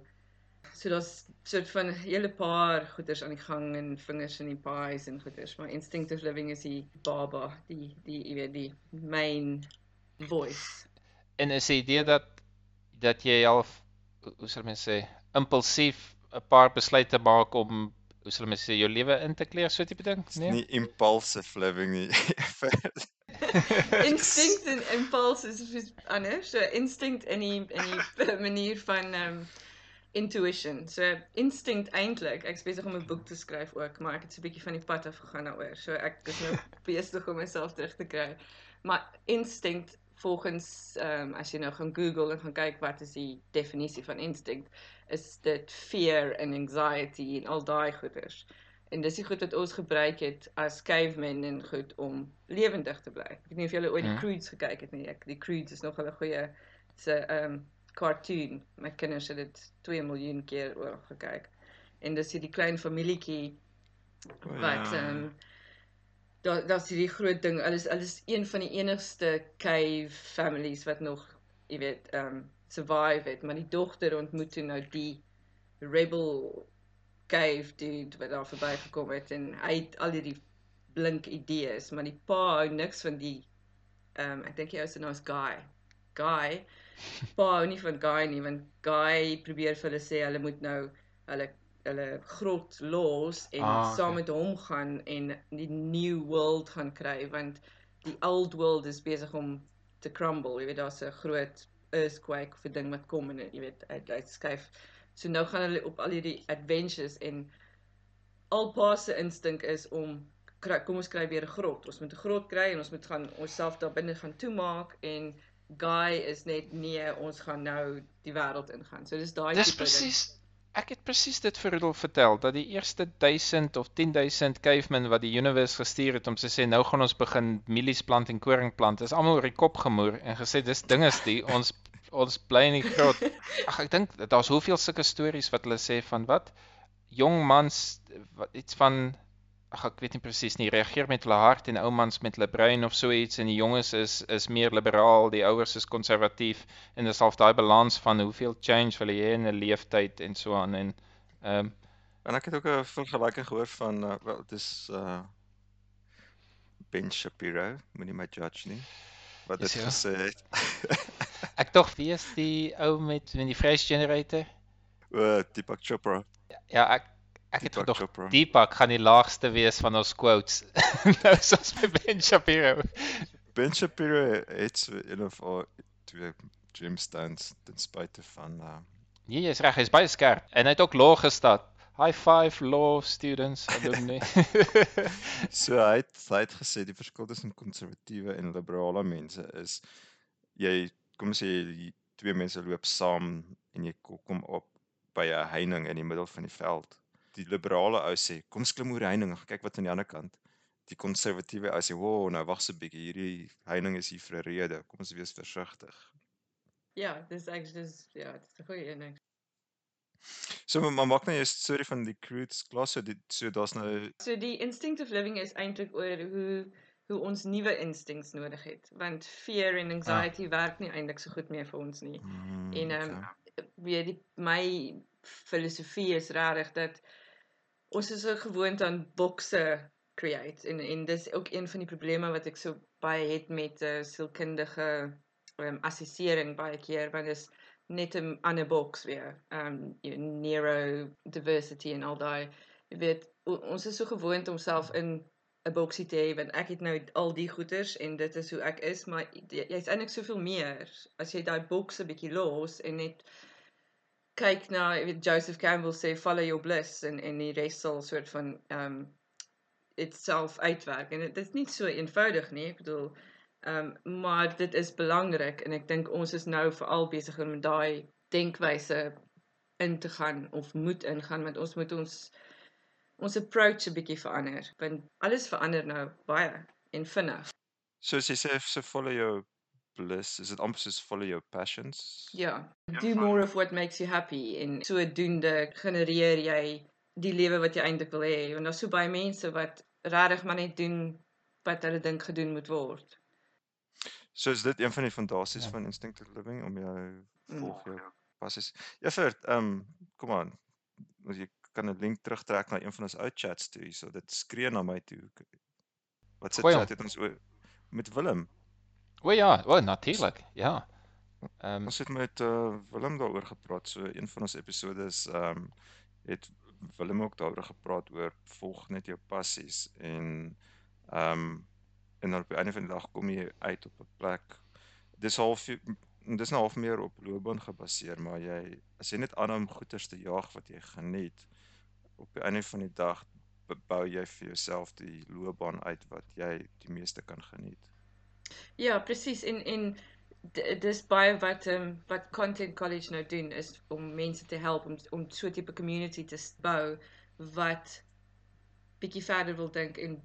So daar's soort van 'n hele paar goeders aan die gang en vingers in die pies en goeders, maar instinctive living is die baba, die die jy weet die main voice. En is die idee dat dat jy half hoe sal mens sê impulsief 'n paar besluite maak om hoe sal mens sê jou lewe in te kleer so tipe ding? Nee. nie impulsive living nie. Instinct en impulse is is anders. So instinct in die in die manier van ehm um, intuition. So instinct eintlik, ek's besig om 'n boek te skryf ook, maar ek het so 'n bietjie van die pad af gegaan daaroor. So ek is nou besig om myself terug te kry. Maar instinct volgens ehm um, as jy nou gaan Google en gaan kyk wat is die definisie van instinct, is dit fear and anxiety en al daai goeders. En dis die goed wat ons gebruik het as cavemen en goed om lewendig te bly. Ek weet nie of julle ooit die Mhm. Croods gekyk het nie. Ek die Croods is nog 'n goeie se ehm um, cartoon. My kinders het dit 2 miljoen keer oor gekyk. En dis hierdie klein familietjie wat ehm um, daar daar's hierdie groot ding. Hulle is hulle is een van die enigste cave families wat nog, jy weet, um, survive het, maar die dogter ontmoet toe nou die rebel cave dude wat daar verbygekom het en hy het al hierdie blink idees, maar die pa hou niks van die ehm um, ek dink die ou se naam is Guy. Guy. Pa hou nie van Guy nie want Guy probeer vir hulle sê hulle moet nou hulle hulle grot los en Ah, ah, saam okay. met hom gaan en die new world gaan kry want die old world is besig om te crumble. Jy weet daar's 'n groot earthquake of 'n ding wat kom en jy weet uit uit skuif. So nou gaan hulle op al hierdie adventures en al pa se instink is om kry, kom ons kry weer 'n grot. Ons moet 'n grot kry en ons moet gaan onsself daar binne gaan toemaak en Guy is net nee, ons gaan nou die wêreld ingaan. So dis daai Dis tipe ding. presies ek het presies dit vir Rudolf vertel dat die eerste 1000 of 10000 cavemen wat die universe gestuur het om te sê nou gaan ons begin mielies plant en koring plant is almal oor die kop gemoer en gesê dis dinges die ons ons bly in die grot. Ag ek dink daar's hoeveel sulke stories wat hulle sê van wat jong mans iets van ag ek weet nie presies nie reageer met hulle hart en ou mans met hulle brein of so iets en die jonges is is meer liberaal, die ouers is konservatief en dis half daai balans van hoeveel change wil jy in 'n leeftyd en so aan en ehm um, en ek het ook 'n vergelyking gehoor van uh, wel dis uh Ben Shapiro, moenie my judge nie. Wat dit ja. gesê het. ek tog wie is die ou met met die fresh generator? O, uh, Deepak Chopra. Ja, ja ek ek het gedog Deepak gaan die laagste wees van ons quotes. nou soos by Ben Shapiro. Ben Shapiro het een of al twee gemstones ten spyte van uh Nee, jy's reg, hy's baie skerp en hy het ook laag gestaan. High five law students alumni. so hy het, hy het gesê die verskil tussen konservatiewe en liberale mense is jy kom sê twee mense loop saam en jy kom op by 'n heining in die middel van die veld. Die liberale ou sê kom ons klim oor die heining kyk wat aan die ander kant. Die konservatiewe ou sê, "Wo, nou wag 'n bietjie, hierdie heining is hier vir 'n rede. Kom ons wees versigtig." Ja, dis actually dis ja, dis 'n goeie een. So maar maak nou 'n storie van die Cruise klas so dit so daar's nou So die instinctive living is eintlik oor hoe hoe ons nuwe instincts nodig het want fear en anxiety ah. werk nie eintlik so goed meer vir ons nie. Mm, en ehm um, okay. weet die my filosofie is regtig dat ons is so gewoond aan bokse create en en dis ook een van die probleme wat ek so baie het met 'n uh, sielkundige um, assessering baie keer want dis net 'n ander boks weer. Um you know, neuro diversity en al daai jy weet ons is so gewoond om self in 'n boksie te hê want ek het nou al die goeters en dit is hoe ek is, maar jy's eintlik soveel meer as jy daai boks 'n bietjie los en net kyk na weet Joseph Campbell sê follow your bliss en en die res sal soort van um itself uitwerk en dit is nie so eenvoudig nie. Ek bedoel Ehm um, maar dit is belangrik en ek dink ons is nou veral besig om daai denkwyse in te gaan of moet ingaan want ons moet ons ons approach 'n bietjie verander want alles verander nou baie en vinnig. So as jy sê so follow your bliss, is dit amper soos follow your passions? Ja, do more of what makes you happy en sodoende genereer jy die lewe wat jy eintlik wil hê want daar's so baie mense wat regtig maar net doen wat hulle dink gedoen moet word. So is dit een van die fondasies ja. van instinctive living om jou mm. volg jou passies. Ja, vir ehm um, kom aan. As jy kan 'n link terugtrek na een van ons ou chats toe, so dit skree na my toe. Wat sê chat het ons met Willem? O ja, o natuurlik. Ja. Ehm um, ons het met uh, Willem daaroor gepraat. So een van ons episode is ehm um, het Willem ook daaroor gepraat oor volg net jou passies en ehm um, en dan op die einde van die dag kom jy uit op 'n plek. Dis half dis nou half meer op loopbaan gebaseer, maar jy as jy net aanhou om goeders te jaag wat jy geniet, op die einde van die dag bou jy vir jouself die loopbaan uit wat jy die meeste kan geniet. Ja, presies en en dis baie wat ehm um, wat content college nou doen is om mense te help om om so 'n tipe community te bou wat bietjie verder wil dink en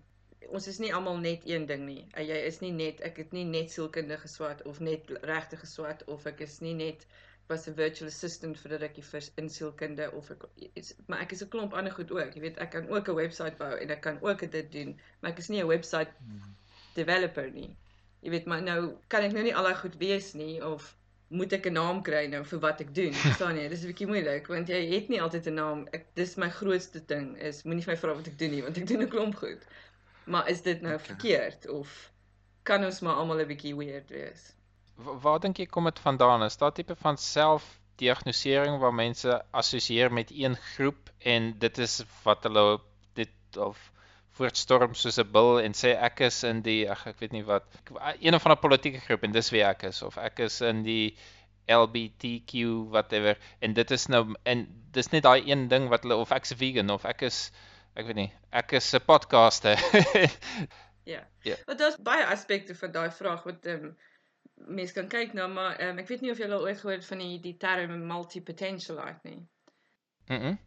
ons is nie almal net een ding nie. En jy is nie net ek het nie net sielkundige swat of net regte geswat of ek is nie net was 'n virtual assistant vir dat ek vir in sielkunde of ek is, maar ek is 'n klomp ander goed ook. Jy weet, ek kan ook 'n webwerf bou en ek kan ook dit doen, maar ek is nie 'n webwerf developer nie. Jy weet, maar nou kan ek nou nie al daai goed wees nie of moet ek 'n naam kry nou vir wat ek doen? Verstaan jy? Dis 'n bietjie moeilik want jy het nie altyd 'n naam. Ek dis my grootste ding is moenie vir my vra wat ek doen nie want ek doen 'n klomp goed. Maar is dit nou okay. verkeerd of kan ons maar almal 'n bietjie weird wees? Waar dink jy kom dit vandaan? Is daar tipe van selfdiagnostisering waar mense assosieer met een groep en dit is wat hulle dit of voortstorm soos 'n bil en sê ek is in die ag ek weet nie wat een of ander politieke groep en dis wie ek is of ek is in die LGBTQ whatever en dit is nou en dis net daai een ding wat hulle of ek's vegan of ek is ek weet nie, ek is 'n podcaster. ja. Ja. Maar daar's baie aspekte van daai vraag wat ehm um, mense kan kyk na, maar ehm um, ek weet nie of al ooit gehoor het van die die term multipotentialite nie. Mhm. Mm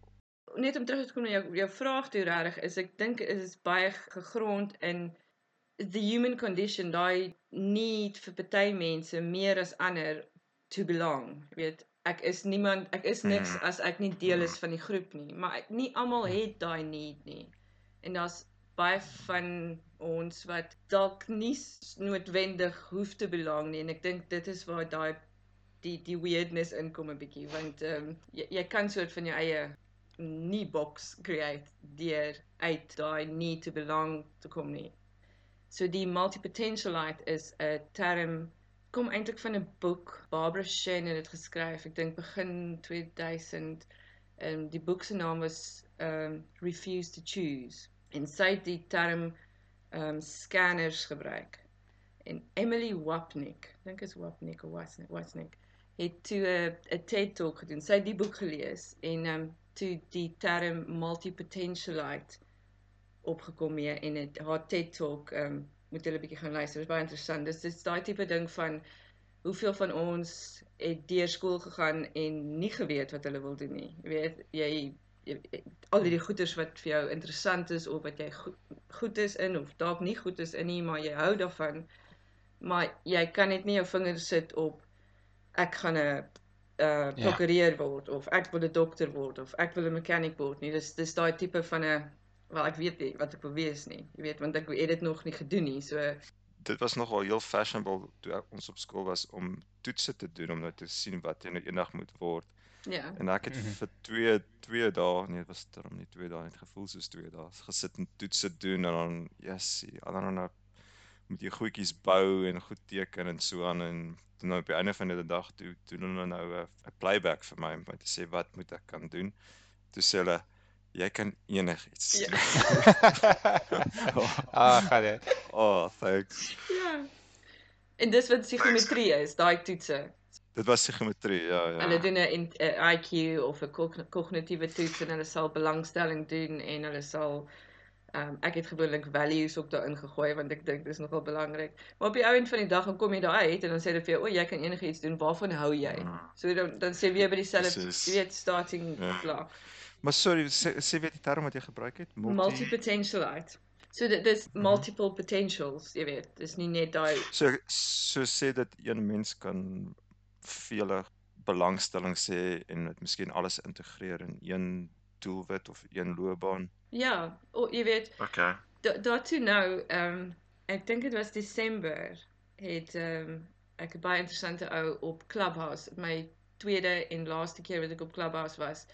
Net om terug te kom na jou jou vraag toe regtig is ek dink is baie gegrond in the human condition daai need vir party mense meer as ander to belong. Weet, ek is niemand, ek is niks Mhm. as ek nie deel is van die groep nie, maar ek, nie almal het daai need nie. En daar's baie van ons wat dalk nie noodwendig hoef te belang nie en ek dink dit is waar daai die die weirdness inkom 'n bietjie want ehm um, jy, jy kan soort van jou eie nie box create deur uit daai need to belong te kom nie. So die multipotentialite is 'n term kom eintlik van 'n boek. Barbara Shen het dit geskryf. Ek dink begin 2000. Ehm um, die boek se naam was ehm um, Refuse to Choose. En sy het die term ehm um, scanners gebruik. En Emily Wapnick, dink is Wapnick of Wasnick, Wasnick, het toe 'n 'n TED Talk gedoen. Sy het die boek gelees en ehm um, toe die term multipotentialite opgekom mee en het haar TED Talk ehm um, moet julle bietjie gaan luister. Dit is baie interessant. Dis dis daai tipe ding van hoeveel van ons het deur skool gegaan en nie geweet wat hulle wil doen nie. Jy weet, jy, jy al hierdie goeders wat vir jou interessant is of wat jy goed, goed is in of dalk nie goed is in nie, maar jy hou daarvan. Maar jy kan net nie jou vingers sit op ek gaan 'n uh Ja. prokureur word of ek wil 'n dokter word of ek wil 'n mechanic word nie. Dis dis daai tipe van 'n wel ek weet nie wat ek wil wees nie. Jy weet want ek het dit nog nie gedoen nie. So Dit was nogal heel fashionable toe ons op skool was om toetse te doen om nou te sien wat jy nou eendag moet word. ja. En ek het Mhm. vir 2 2 dae, nee, dit was term nie 2 dae, net gevoel soos 2 dae, gesit en toetse doen en dan jessie, en dan dan moet jy goedjies bou en goed teken en so aan en toe nou op die einde van die dag toe doen hulle nou 'n 'n playback vir my om my te sê wat moet ek kan doen. Toe sê hulle jy kan enigiets. Ja. ah, gaan dit. oh, thanks. Ja. En dis wat psigometrie is, daai toetse. Dit was psigometrie, ja, ja. Hulle doen 'n IQ of 'n kogn- kognitiewe toets en hulle sal belangstelling doen en hulle sal um, ek het gewoonlik values ook daarin gegooi want ek dink dis nogal belangrik. Maar op die ou end van die dag dan kom jy daar uit en dan sê hulle vir jou, "O, jy kan enigiets doen. Waarvan hou jy?" Mm. So dan dan sê weer by dieselfde, jy weet, starting Ja. block. Maar sorry, sê sê weer die term wat jy gebruik het? Multi-potentialite. So dit dis Mhm. multiple potentials, jy weet. Dis nie net daai So so sê dat een mens kan vele belangstelling sê en dit miskien alles integreer in een doelwit of een loopbaan. Ja, o, jy weet, Okay. Da- daartoe nou, ehm um, ek dink dit was Desember het ehm um, ek 'n baie interessante ou op Clubhouse, my tweede en laaste keer wat ek op Clubhouse was,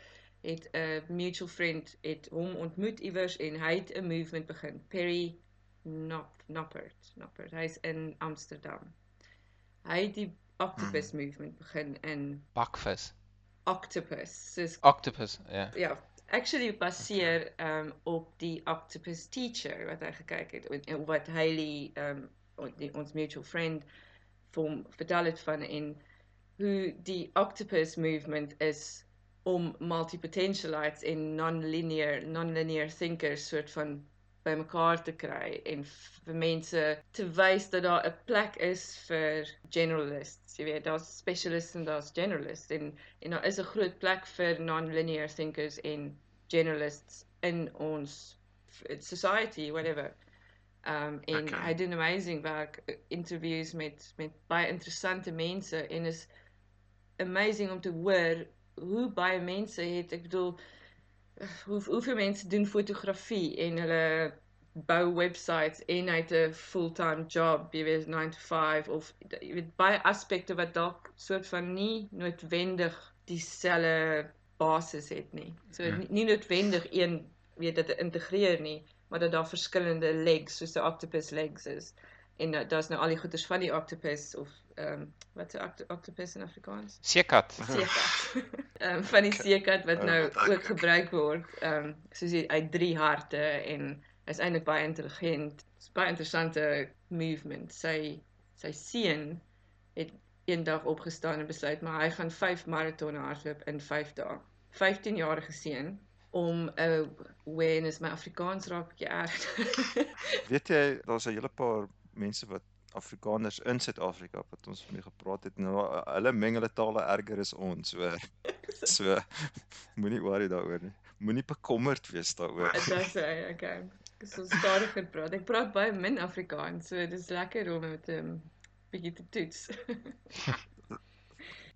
het 'n mutual friend het hom ontmoet iewers en hy het 'n movement begin. Perry Nop Noppert, Noppert. Hy's in Amsterdam. Hy het die Octopus movement begin in Bakvis. Octopus. Soos Octopus, ja. ja, actually baseer um op die Octopus Teacher wat hy gekyk het en, en wat Hailey um die, ons mutual friend vir hom vertel het van en hoe die Octopus movement is om multipotentialites en non-linear non-linear thinkers soort van bymekaar te kry en vir mense te wys dat daar 'n plek is vir generalists. Jy weet, daar's specialists en daar's generalists en en daar is 'n groot plek vir non-linear thinkers en generalists in ons society whatever. Um en Okay. hy doen amazing werk, eh, interviews met met baie interessante mense en is amazing om te hoor hoe baie mense het, ek bedoel hoe hoeveel mense doen fotografie en hulle bou websites en hy het 'n fulltime job, jy weet 9 to 5 of jy weet baie aspekte wat dalk soort van nie noodwendig dieselfde basis het nie. So Hmm. nie, nie noodwendig een weet dit integreer nie, maar dat daar verskillende legs soos 'n octopus legs is. En uh, daar's nou al die goeders van die octopus of ehm um, wat 'n oct octopus in Afrikaans? Seekat. seekat. Ehm um, van die seekat wat Oh, nou ek- ook gebruik word. Ehm um, soos hy uit drie harte en hy's eintlik baie intelligent. Dit's baie interessante movement. Sy sy seun het eendag opgestaan en besluit maar hy gaan 5 maratone hardloop in 5 dae. 15-jarige seun om 'n awareness my Afrikaans raak bietjie erg. Weet jy, daar's 'n hele paar mense wat Afrikaners in Suid-Afrika wat ons mee gepraat het. Nou hulle meng hulle tale erger as ons. So so moenie worry daaroor nie. Moenie bekommerd wees daaroor. Dit is hy, okay. Ek is so stadiger praat. Ek praat baie min Afrikaans, so dis lekker om met 'n um, bietjie te toets.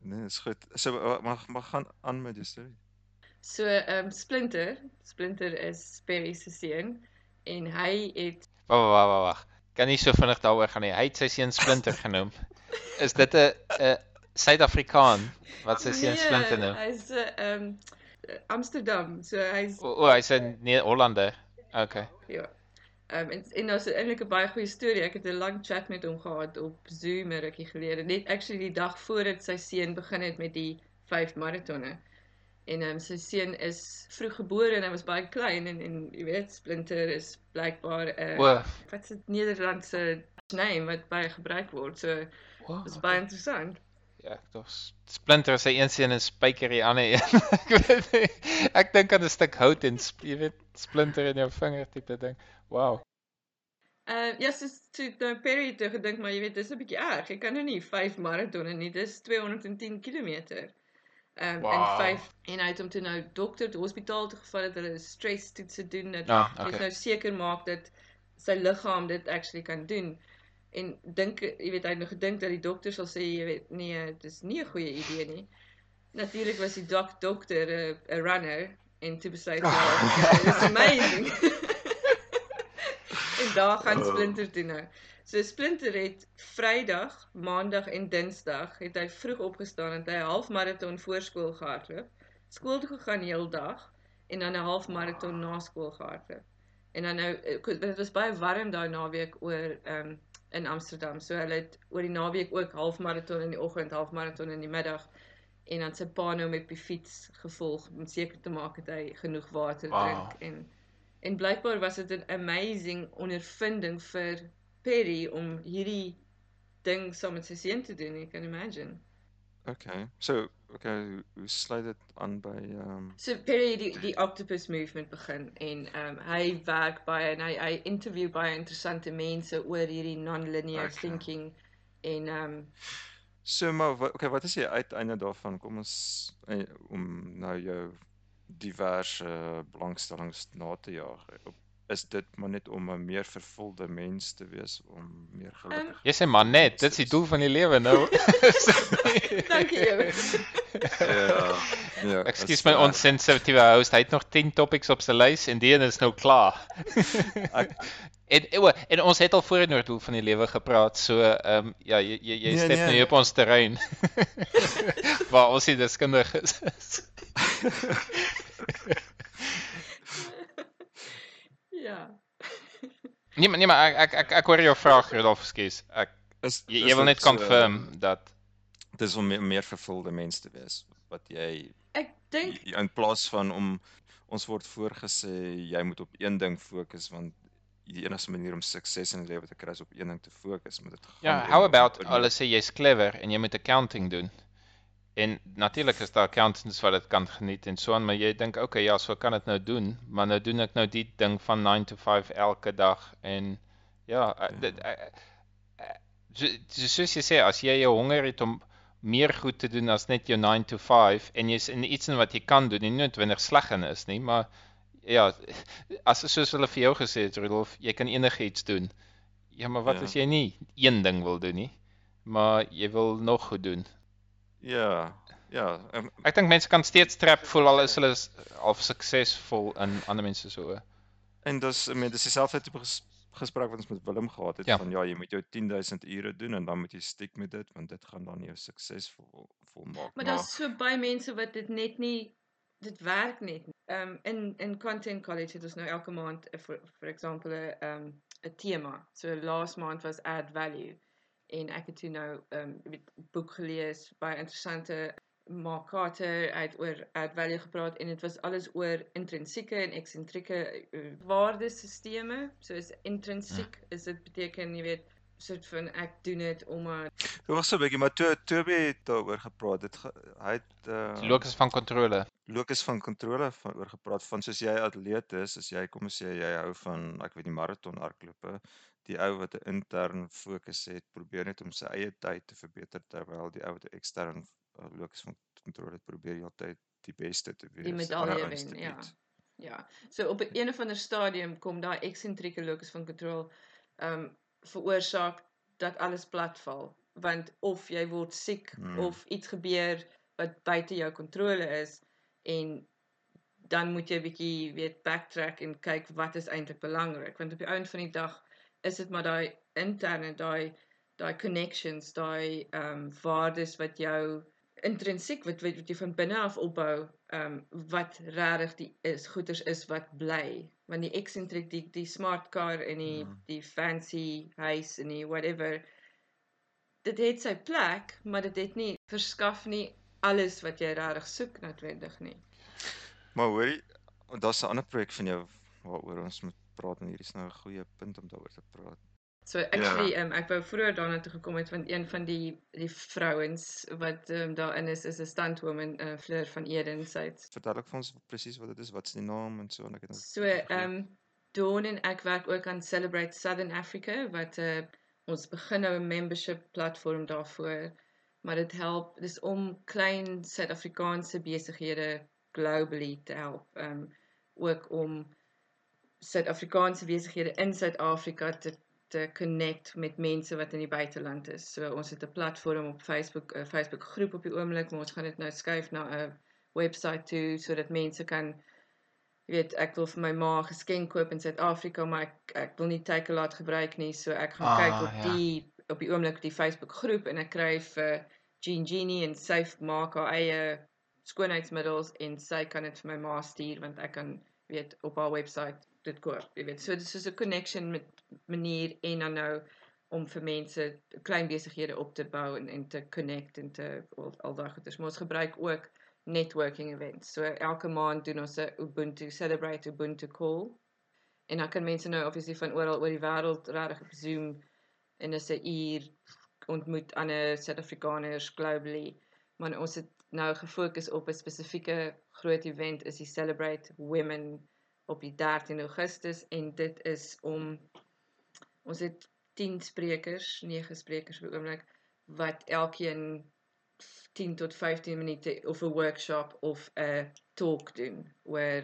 Nee, is goed. So mag mag gaan aan met die storie. So ehm um, Splinter, Splinter is Perry se seun en hy het Wag wag wag wag. Kan nie so vinnig daaroor gaan nie. Hy het sy seun Splinter genoem. Is dit 'n 'n Suid-Afrikaan wat sy seun Splinter noem? Nee, Hy's 'n ehm um, Amsterdam. So hy's O, o hy's 'n nee Hollander. Okay. ja. Ehm um, en en daar's eintlik 'n baie goeie storie. Ek het 'n lang chat met hom gehad op Zoom 'n rukkie gelede. Net actually die dag voordat sy seun begin het met die 5 maratonne. En ehm um, sy seun is vroeg gebore en hy was baie klein en en jy weet Splinter is blykbaar 'n uh, wat is dit Nederlandse name wat baie gebruik word. So o, dis baie interessant. Ja, dink Splinter sy een seun en Spyker die ander een. ek weet nie. Ek dink aan 'n stuk hout en jy weet splinter in jou vinger tipe ding. Wow. Uh ja, so toe nou Perry toe gedink maar jy weet dis 'n bietjie erg. Jy kan nou nie 5 maratonne nie. Dis 210 km. Ehm Wow. en 5 en hy het hom toe nou dokter toe hospitaal toe gevat dat hulle stress toetse doen dat jy okay. nou seker maak dat sy liggaam dit actually kan doen. En dink jy weet hy het nou gedink dat die dokter sal sê jy weet nee, dit is nie 'n goeie idee nie. Natuurlik was die dok dokter 'n 'n runner en toe besluit hy ja, dis amazing. en daar gaan Oh. Splinter toe nou. So Splinter het Vrydag, Maandag en Dinsdag het hy vroeg opgestaan en hy halfmaraton voor skool gehardloop. Skool toe gegaan die hele dag en dan 'n halfmaraton na skool gehardloop. En dan nou eh, dit was baie warm daai naweek oor ehm um, in Amsterdam. So hulle het oor die naweek ook halfmaraton in die oggend, halfmaraton in die middag en dan sy pa nou met die fiets gevolg om seker te maak dat hy genoeg water Wow. drink en en blykbaar was dit 'n amazing ondervinding vir Perry om hierdie ding saam met sy seun te doen, you can imagine. Okay. So, okay, hoe, sluit dit aan by ehm um, So Perry die die octopus movement begin en ehm um, hy werk baie en hy hy interview baie interessante mense oor hierdie non-linear Okay. thinking en ehm um, So maar wat okay, wat is die uiteinde daarvan? Kom ons eh, om nou jou diverse belangstellings na te jaag. Op- Is dit maar net om 'n meer vervulde mens te wees, om meer gelukkig. Jy sê maar net, dit is die doel van die lewe nou. dankie ewe. ja. Ja. Ekskuus my onsensitiewe host, hy het nog 10 topics op sy lys en die een is nou klaar. Ek- en ewe, en ons het al voorheen oor die doel van die lewe gepraat, so ehm um, ja, jy jy, jy Nee, stap nee. nou op ons terrein. Waar ons nie deskundig is. Ja. nee, maar nee, maar ek ek ek, ek hoor jou vraag, Rudolf, ekskuus. Ek Is jy, is jy wil dit net confirm dat dis om meer, meer vervulde mens te wees wat jy Ek dink in plaas van om ons word voorgesê jy moet op een ding fokus want die enigste manier om sukses in die lewe te kry is op een ding te fokus, maar dit gaan Ja, how about hulle sê jy's clever en jy moet accounting doen. En natuurlik is daar accountants wat dit kan geniet en so aan, maar jy dink okay, ja, so kan dit nou doen, maar nou doen ek nou die ding van 9 to 5 elke dag en ja, eh, dit eh, eh, so soos jy sê, as jy jou honger het om meer goed te doen as net jou 9 to 5 en jy's in iets in wat jy kan doen, nie noodwendig sleg in is nie, maar ja, as soos hulle vir jou gesê het, Rudolf, jy kan enigiets doen. Ja, maar wat Ja. as jy nie een ding wil doen nie, maar jy wil nog goed doen? Ja, ja, um, Ek dink mense kan steeds trap voel al is hulle half suksesvol in ander mense se oë. en dis ek meen dis dieselfde tipe ges, gesprek wat ons met Willem gehad het Ja. van ja, jy moet jou 10000 ure doen en dan moet jy stiek met dit want dit gaan dan jou suksesvol volmaak. Maar daar's so baie mense wat dit net nie dit werk net. Ehm um, in in content college het ons nou elke maand eh, vir vir example 'n ehm 'n tema. So laas maand was add value en ek het toe nou ehm um, weet boek gelees, baie interessante Mark Carter uit oor add value gepraat en dit was alles oor intrinsieke en eksentrieke uh, waardesisteme. So is intrinsiek is dit beteken jy weet soort van ek doen dit omdat Dit was so 'n bietjie maar toe Toby het daaroor gepraat. Dit ge, hy het uh Die locus van kontrole. Lokus van kontrole van oor gepraat van soos jy atleet is, as jy kom ons sê jy hou van ek weet nie maraton hardlope, die ou wat 'n intern fokus het, probeer net om sy eie tyd te verbeter terwyl die ou wat 'n ekstern uh, locus van kontrole probeer heeltyd die beste te wees. die medalje wen, ja. Ja. So op 'n een of ander stadium kom daai eksentrieke locus van kontrole ehm um, veroorsaak dat alles platval want of jy word siek Hmm. of iets gebeur wat buite jou kontrole is en dan moet jy 'n bietjie weet backtrack en kyk wat is eintlik belangrik want op die einde van die dag is dit maar daai interne daai daai connections daai ehm um, waardes wat jou intrinsiek wat wat wat jy van binne af opbou ehm um, wat regtig die is goeders is wat bly want die eksentriek die die smart car en die Mm. die fancy huis en die whatever dit het sy plek maar dit het nie verskaf nie alles wat jy regtig soek noodwendig nie Maar hoorie, daar's 'n ander projek van jou waaroor ons moet praat en hierdie is nou 'n goeie punt om daaroor te praat. So actually ja. um, ek wou vroeër daarna toe gekom het want een van die die vrouens wat um, daarin is is 'n standwoman uh, Fleur van Eden sy het Vertel ek vir ons presies wat dit is, wat is die naam en so en ek het nou So ehm um, Dawn en ek werk ook aan Celebrate Southern Africa wat 'n uh, ons begin nou 'n membership platform daarvoor. Maar dit help dis om klein Suid-Afrikaanse besighede globally te help. Ehm um, ook om Suid-Afrikaanse besighede in Suid-Afrika te te connect met mense wat in die buiteland is. So ons het 'n platform op Facebook, 'n Facebook groep op die oomblik, maar ons gaan dit nou skuif na 'n webwerf toe sodat mense kan jy weet ek wil vir my ma geskenk koop in Suid-Afrika, maar ek ek wil nie Takealot gebruik nie, so ek gaan Ah, kyk op ja. die op die oomblik die Facebook groep en ek kry vir Jean Genie en sy maak haar eie skoonheidsmiddels en sy kan dit vir my ma stuur want ek kan weet op haar webwerf dit koop. Jy weet, so dit is soos 'n connection met manier en dan nou om vir mense klein besighede op te bou en en te connect en te al, al daai goeders. Maar ons gebruik ook networking events. So elke maand doen ons 'n Ubuntu Celebrate Ubuntu call. En dan kan mense nou obviously van oral oor die wêreld regtig op Zoom en is 'n uur ontmoet ander Suid-Afrikaners globally. Maar ons het nou gefokus op 'n spesifieke groot event is die Celebrate Women op die 13 Augustus en dit is om ons het 10 sprekers, 9 sprekers die oomblik wat elkeen 10 tot 15 minute of 'n workshop of 'n talk doen oor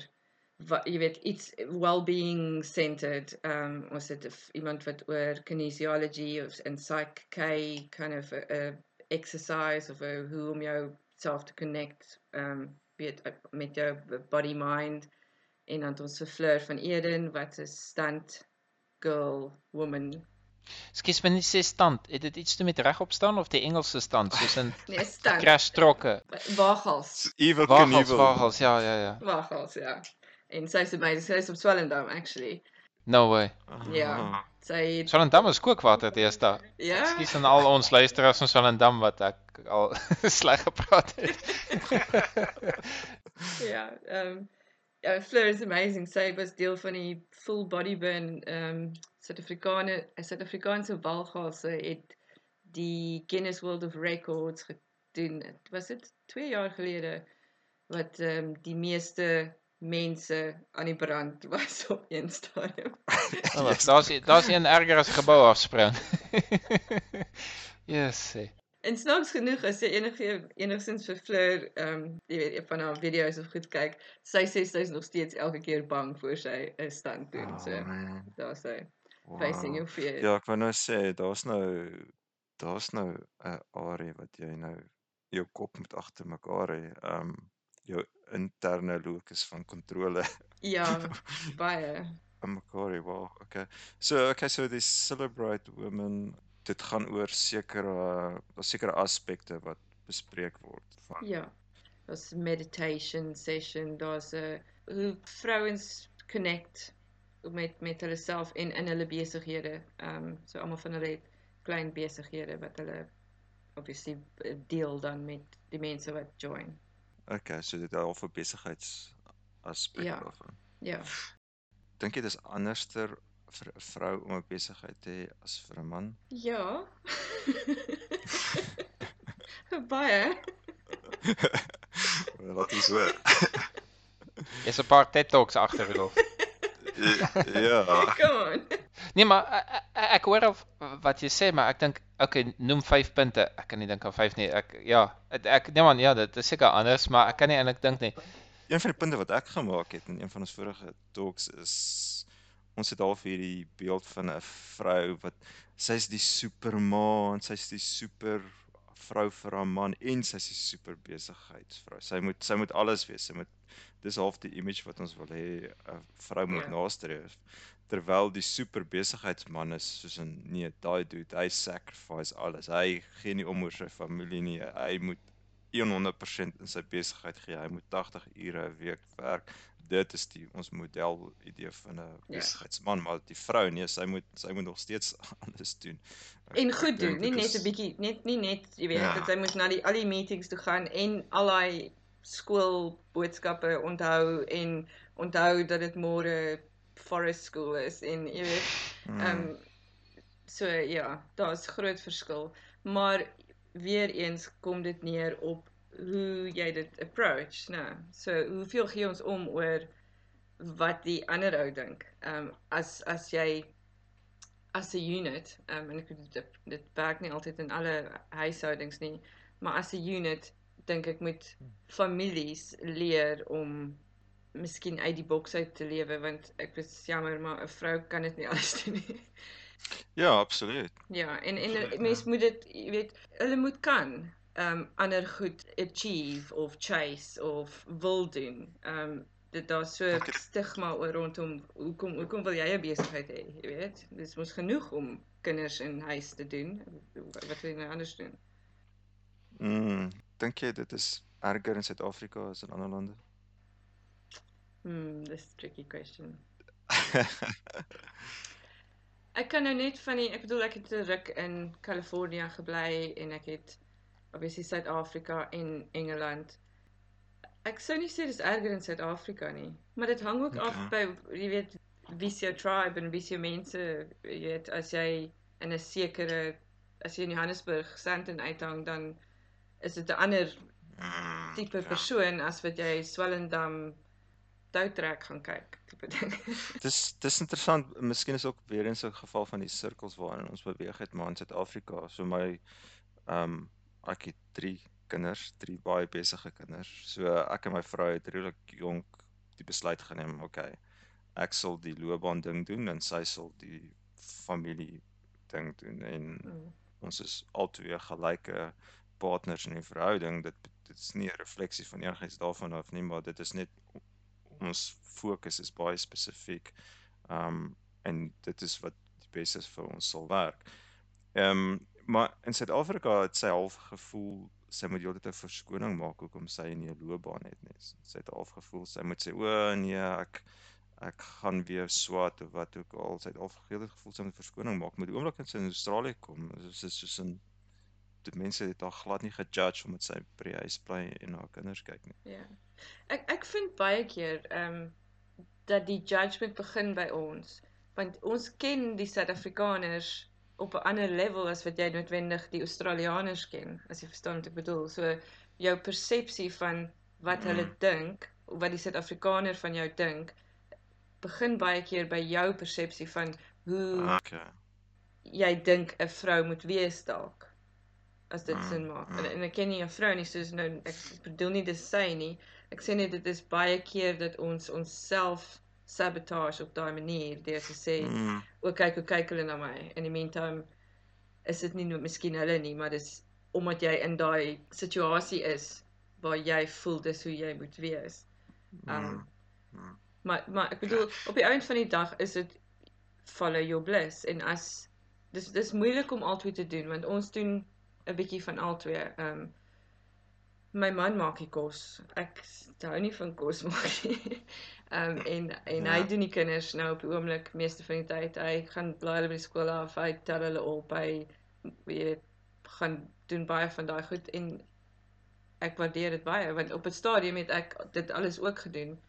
wat jy weet iets well-being centered. Um ons het iemand wat oor kinesiology of in psych K kind of 'n 'n exercise of 'n hoe om jou self te connect um uh, met jou body mind en dan het ons vir Fleur van Eden wat 'n stand girl woman Skus my nie sê stand, het dit iets te met regop staan of die Engelse stand soos in nee stand crash trokke? waghals Evil Wagels, Knievel. wagels, ja ja ja. waghals ja en sy is amazing sy is op Swellendam actually No way. Ja. Sy het Swellendam is kookwater deesdae. ja Ekskuus aan al ons luisteraars van Swellendam wat ek al sleg gepraat het. ja ehm ja Fleur is amazing sy was deel van die full body burn ehm Suid-Afrikaane Suid-Afrikaanse walgalse het die Guinness World of Records gedoen was dit 2 jaar gelede wat ehm um, die meeste mense aan die brand was op een stadium. Oh, daar's daar's een erger as 'n gebou afspring. yes. sê. En snaaks genoeg as jy enige enigstens vir Fleur ehm um, jy weet een van haar video's of goed kyk, sy sê sy is nog steeds elke keer bang voor sy 'n stand doen. Oh, So man. daar sy facing Wow. your fears. Ja, ek wou nou sê daar's nou daar's nou 'n area wat jy nou jou kop moet agter mekaar hê. Ehm um, jou interne locus van kontrole Ja, baie. hê. Wow, okay. So okay, so dis celebrate women. Dit gaan oor sekere sekere aspekte wat bespreek word van Ja. Daar's meditation session, daar's 'n hoe vrouens connect met met hulle self en in hulle besighede. Ehm um, so almal van hulle het klein besighede wat hulle obviously eh, deel dan met die mense wat join. Okay, so dit al vir besigheids aspek Ja. daarvan. Ja. Dink jy dis anderster vir 'n vrou om 'n besigheid te hê as vir 'n man? Ja. baie. Laat ons hoor. Jy's 'n paar TED Talks agter Rudolf. ja. Come on. Nee, maar ek, ek, ek hoor of wat jy sê, maar ek dink okay, noem 5 punte. Ek kan nie dink aan 5 nie. Ek ja, ek nee man, ja, dit is seker anders, maar ek kan nie eintlik dink nie. Een van die punte wat ek gemaak het in een van ons vorige talks is ons het half hierdie beeld van 'n vrou wat sy's die superma en sy's die super vrou vir haar man en sy's die super besigheidsvrou. Sy moet sy moet alles wees. Sy moet dis half die image wat ons wil hê 'n vrou moet Ja. nastreef. Terwyl die super besigheidsman is soos 'n nee, daai dude, hy sacrifice alles. Hy gee nie om oor sy familie nie. Hy moet 100% in sy besigheid gee. Hy moet 80 ure 'n week werk. Dit is die ons model idee van 'n Ja. besigheidsman, maar die vrou nee, sy moet sy moet nog steeds alles doen. Ek- En ek goed doen, dink nie net is- 'n bietjie net nie net, jy weet, Ja. dat hy moet na die al die meetings toe gaan en al daai skoolboodskappe onthou en onthou dat dit môre forest school is en jy weet, Mm. ehm um, so ja, daar's groot verskil, maar weer eens kom dit neer op hoe jy dit approach, né? So hoeveel gee ons om oor wat die ander ou dink? Ehm um, as as jy as 'n unit, um, en ek dit dit werk nie altyd in alle huishoudings nie, maar as 'n unit dink ek moet families leer om miskien uit die boks uit te lewe want ek is jammer maar 'n vrou kan dit nie alles doen nie. Ja, absoluut. Ja, en en Absoluut, mens ja. moet dit, jy weet, hulle moet kan ehm um, ander goed achieve of chase of wil doen. Um, dit daar's so het- stigma oor rondom hoekom hoekom wil jy 'n besigheid hê, jy weet? Dis mos genoeg om kinders in huis te doen. Wat wil jy nou anders doen? Mm, dink jy dit is erger in Suid-Afrika as in ander lande? Hmm, dis 'n tricky question. Ek kan nou net van die ek bedoel ek het 'n ruk in Kalifornië gebly en ek het obviously Suid-Afrika en Engeland. Ek sou nie sê dis erger in Suid-Afrika nie, maar dit hang ook af Okay. by jy weet wie se jou tribe en wie se mense, jy weet as jy in 'n sekere as jy in Johannesburg Sandton uithang dan is dit 'n ander Mm, tipe ja. persoon as wat jy Swellendam toutrek gaan kyk tipe ding. Dis dis interessant. Miskien is ook weer eens 'n geval van die sirkels waarin ons beweeg het maar in Suid-Afrika. So my ehm um, ek het 3 kinders, 3 baie besige kinders. So ek en my vrou het redelik jonk die besluit geneem, okay. Ek sal die loopbaan ding doen en sy sal die familie ding doen en Mm. ons is albei gelyke partners in die verhouding. Dit dit is nie 'n refleksie van enigiets daarvan af nie, maar dit is net ons fokus is baie spesifiek. Um en dit is wat die beste vir ons sal werk. Ehm maar in Suid-Afrika het sy half gevoel sy moet heeltyd 'n verskoning maak hoekom sy nie 'n loopbaan het nie. Sy het half gevoel sy moet sê o nee, ek ek gaan weer swat of wat ook al. Sy het half heeltyd gevoel sy moet verskoning maak. Met die oomblik as sy in Australië kom, is dit soos 'n die mense het haar glad nie gejudge omdat sy by die huis bly en haar kinders kyk nie. Ja. Ek ek vind baie keer ehm um, dat die judgement begin by ons, want ons ken die Suid-Afrikaners op 'n ander level as wat jy noodwendig die Australiërs ken, as jy verstaan wat ek bedoel. So jou persepsie van wat hulle Mm. dink, wat die Suid-Afrikaner van jou dink, begin baie keer by jou persepsie van hoe Okay. jy dink 'n vrou moet wees dalk as dit Mm, sin maak. En, mm. en ek ken nie 'n vrou nie, soos nou ek bedoel nie dis sy nie. Ek sê net dit is baie keer dat ons onsself sabotage op daai manier deur te sê, Mm, "O kyk hoe kyk hulle na my." In die meantime is dit nie nou miskien hulle nie, maar dis omdat jy in daai situasie is waar jy voel dis hoe jy moet wees. Um, mm, mm. Maar maar ek bedoel op die einde van die dag is dit follow your bliss en as dis dis moeilik om albei te doen want ons doen 'n bietjie van albei. Ehm um, my man maak die kos. Ek hou nie van kos maak nie. Ehm um, en en hy Ja. doen die kinders nou op die oomblik meeste van die tyd. Hy gaan bly hulle by die skool af, hy tel hulle op, hy weet gaan doen baie van daai goed en ek waardeer dit baie want op 'n stadium het ek dit alles ook gedoen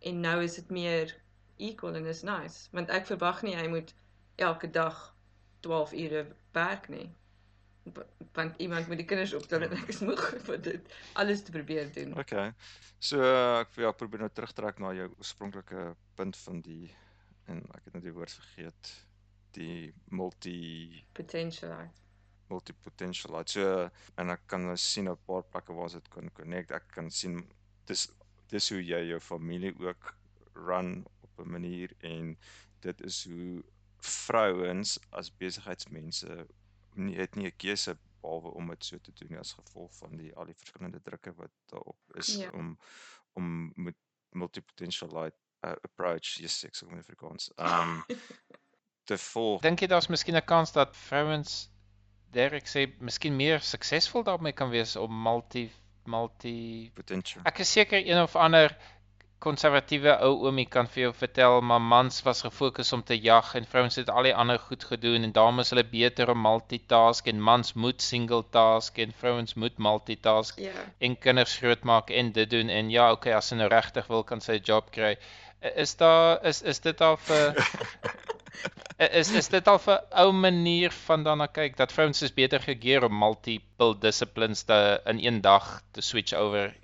en nou is dit meer equal en is nice want ek verwag nie hy moet elke dag 12 ure werk nie want iemand moet die kinders optel en ek is moeg vir dit alles te probeer doen. Okay. So ek ja, ek probeer nou terugtrek na jou oorspronklike punt van die en ek het nou die woord vergeet, die multi Potential. multipotentialite. So en ek kan nou sien op 'n paar plekke waar dit kan connect. Ek kan sien dis dis hoe jy jou familie ook run op 'n manier en dit is hoe vrouens as besigheidsmense nie het nie 'n keuse behalwe om dit so te doen as gevolg van die al die verskillende drukke wat daarop is Ja. om om met multipotentialite uh, approach, yes, ek sê in Afrikaans. Um te volg. Dink jy daar's miskien 'n kans dat vrouens Derek sê miskien meer suksesvol daarmee kan wees om multi multi potential. Ek is seker een of ander konservatiewe ou oomie kan vir jou vertel maar mans was gefokus om te jag en vrouens het al die ander goed gedoen en daarom is hulle beter om multitask en mans moet single task en vrouens moet multitask Ja. en kinders grootmaak en dit doen en ja, okay, as sy nou regtig wil kan sy 'n job kry. Is daar is is dit al vir is is dit al 'n ou manier van daarna kyk dat vrouens is beter gegeer om multiple disciplines te in een dag te switch over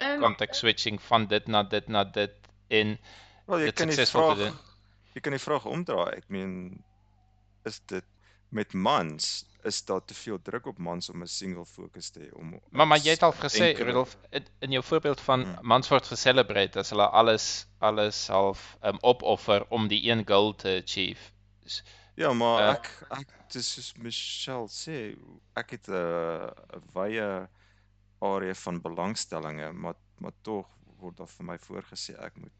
Um, context switching van dit na dit na dit en Wel, jy dit kan die suksesvol te vraag doen. jy kan die vraag omdraai. Ek meen is dit met mans is daar te veel druk op mans om 'n single fokus te hê om Maar maar jy het al gesê Rudolf in, in jou voorbeeld van Hmm. mans word geselebrate as hulle alles alles half um, opoffer om die een goal te achieve. S- Ja, maar Uh, ek ek dis soos Michelle sê, ek het 'n 'n wye area van belangstellinge, maar maar tog word daar vir my voorgesê ek moet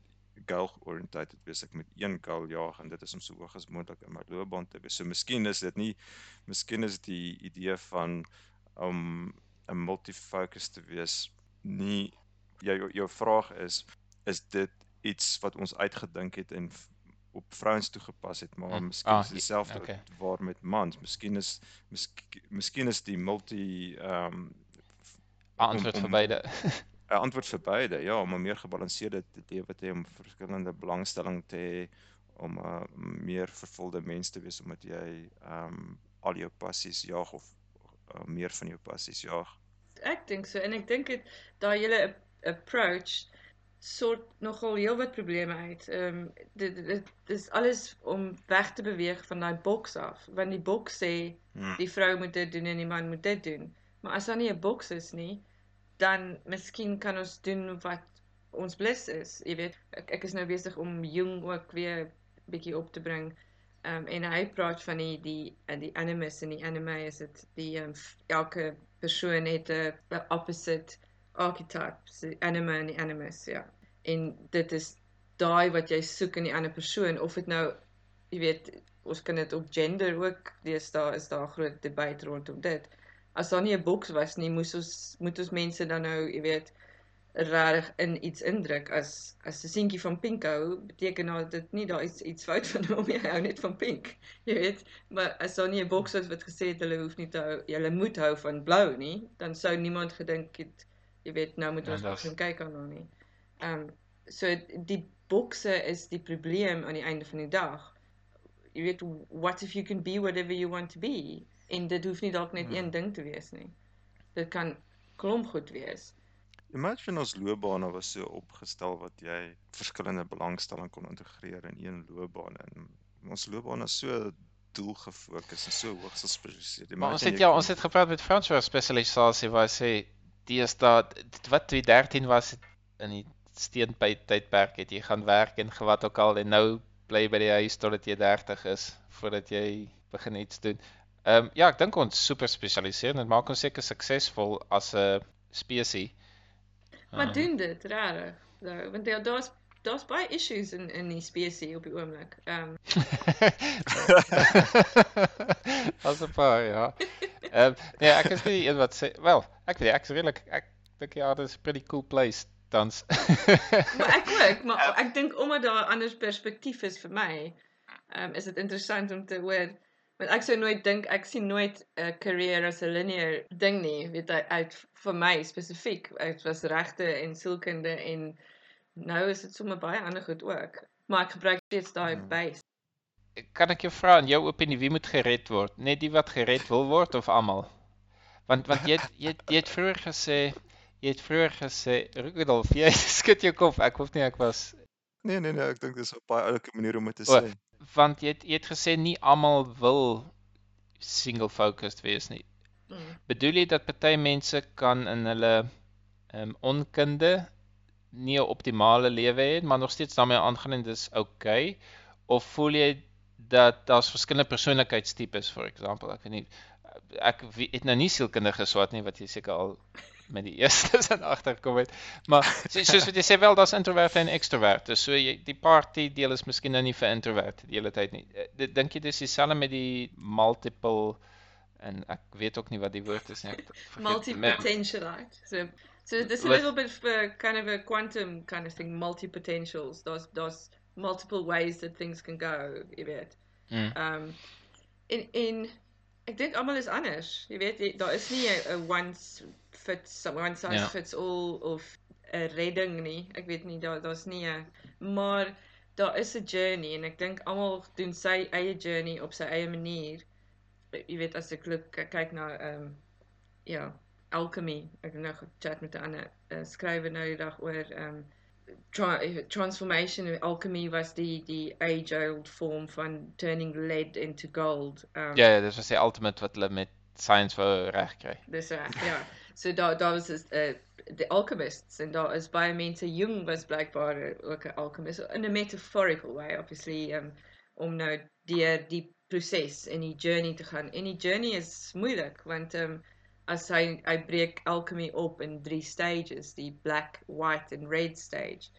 goal oriented wees. Ek moet een goal jaag en dit is om so hoog as moontlik in my loopbaan te wees. So miskien is dit nie miskien is die idee van om 'n multifocus te wees nie jou jou, jou vraag is is dit iets wat ons uitgedink het en op vrouens toegepas het, maar Mm, miskien ah, is dit dieselfde okay. waar met mans. Miskien is miskien, miskien is die multi ehm um, Antwoord om- vir beide. 'n antwoord vir beide. Ja, om 'n meer gebalanseerde lewe te hê, om verskillende belangstelling te hê, om 'n meer vervulde mens te wees omdat jy ehm um, al jou passies jag of uh, meer van jou passies jag. Ek dink so en ek dink dit daai hele ap- approach sort nogal heelwat probleme uit. Ehm um, dit dit dis alles om weg te beweeg van daai boks af, want die boks sê Hmm. die vrou moet dit doen en die man moet dit doen. Maar as daar nie 'n boks is nie, dan miskien kan ons doen wat ons blus is. Jy weet, ek, ek is nou besig om Jung ook weer bietjie op te bring. Ehm um, en hy praat van die die en die animus en die anime is dit die um, elke persoon het 'n opposite archetype, so die anime en animus, ja. En dit is daai wat jy soek in die ander persoon of dit nou jy weet ons kan dit op gender ook deesdae is daar groot debat rondom dit. As daar nie 'n boks was nie, moes ons moet ons mense dan nou, jy weet, regtig in iets indruk as as 'n seentjie van pink hou, beteken dat dit nie daar is iets fout van hom nie, hy hou net van pink. Jy weet, maar as daar nie 'n boks was wat gesê het hulle hoef nie te hou, hulle moet hou van blou nie, dan sou niemand gedink het jy weet, nou moet Ja, ons dis- begin kyk aan hom nie. Ehm um, so die bokse is die probleem aan die einde van die dag. Jy weet, what if you can be whatever you want to be? En dit hoef nie dalk net Hmm. een ding te wees nie. Dit kan klomp goed wees. Imagine ons loopbane was so opgestel wat jy verskillende belangstelling kon integreer in een loopbaan en ons loopbane is so doelgefokus en so hoogs gespesialiseer. Maar ons het ja, ons het gepraat met Frans oor spesialisasie waar hy sê deesdae dit wat 2013 was in die steenpyd tydperk het jy gaan werk en gewat ook al en nou bly by die huis totdat jy 30 is voordat jy begin iets doen. Ehm um, ja, ek dink ons super spesialiseer en dit maak ons seker suksesvol as 'n spesie. Maar Ehm, doen dit regtig. Nou, want daar daar's daar's baie issues in in die spesie op die oomblik. Ehm As 'n paar, ja. Ehm nee, ek is nie een wat sê, wel, ek weet nie, ek is redelik ek dink ja, dit is pretty cool place tans. maar ek ook, maar ek dink omdat daar 'n ander perspektief is vir my, ehm um, is dit interessant om te hoor want ek sou nooit dink ek sien nooit 'n career as 'n linear ding nie, weet jy, uit vir my spesifiek. Dit was regte en sielkunde en nou is dit sommer baie ander goed ook. Maar ek gebruik steeds daai Hmm. base. kan ek jou vra in jou opinie wie moet gered word? Net die wat gered wil word of almal? Want want jy het, jy het, jy het vroeër gesê jy het vroeër gesê Rudolf, jy skud jou kop. Ek hoef nie ek was Nee nee nee, ek dink dis 'n baie oulike manier om dit te sê. Want jy het, jy het gesê nie almal wil single focused wees nie. Mm. Bedoel jy dat party mense kan in hulle ehm um, onkunde nie 'n optimale lewe het, maar nog steeds daarmee aangaan en dis oukei? Okay? Of voel jy dat daar's verskillende persoonlikheidstipes, vir voorbeeld, ek weet nie ek het nou nie sielkundige geswat nie wat jy seker al met die eerste sin agterkom het. Maar so, soos wat jy sê wel daar's introverte en ekstroverte. So jy die party deel is miskien nou nie vir introverte die hele tyd nie. Eh, dink jy dis dieselfde met die multiple en ek weet ook nie wat die woord is nie. Multi-potentialite. So so this a little bit for kind of a quantum kind of thing, multi-potentials. Those those multiple ways that things can go, jy weet. Mm. Um in in ek dink almal is anders. Jy weet daar is nie 'n one fits one size ja. fits all of 'n redding nie. Ek weet nie daar daar's nie 'n maar daar is 'n journey en ek dink almal doen sy eie journey op sy eie manier. Jy weet as ek kyk na ehm um, ja, alchemy. Ek het nou gechat met 'n ander uh, skrywer nou die dag oor ehm um, tra transformation alchemy was die die age old form van turning lead into gold. Um Ja, ja, dis was die ultimate wat hulle met science wou regkry. Dis reg, ja. So daar daar was is uh the alchemists en daar is baie mense Jung was blykbaar ook 'n alchemist in a metaphorical way obviously um om nou deur die proses en die journey te gaan. En die journey is moeilik want um as hy hy breek alchemy op in drie stages, die black, white and red stage.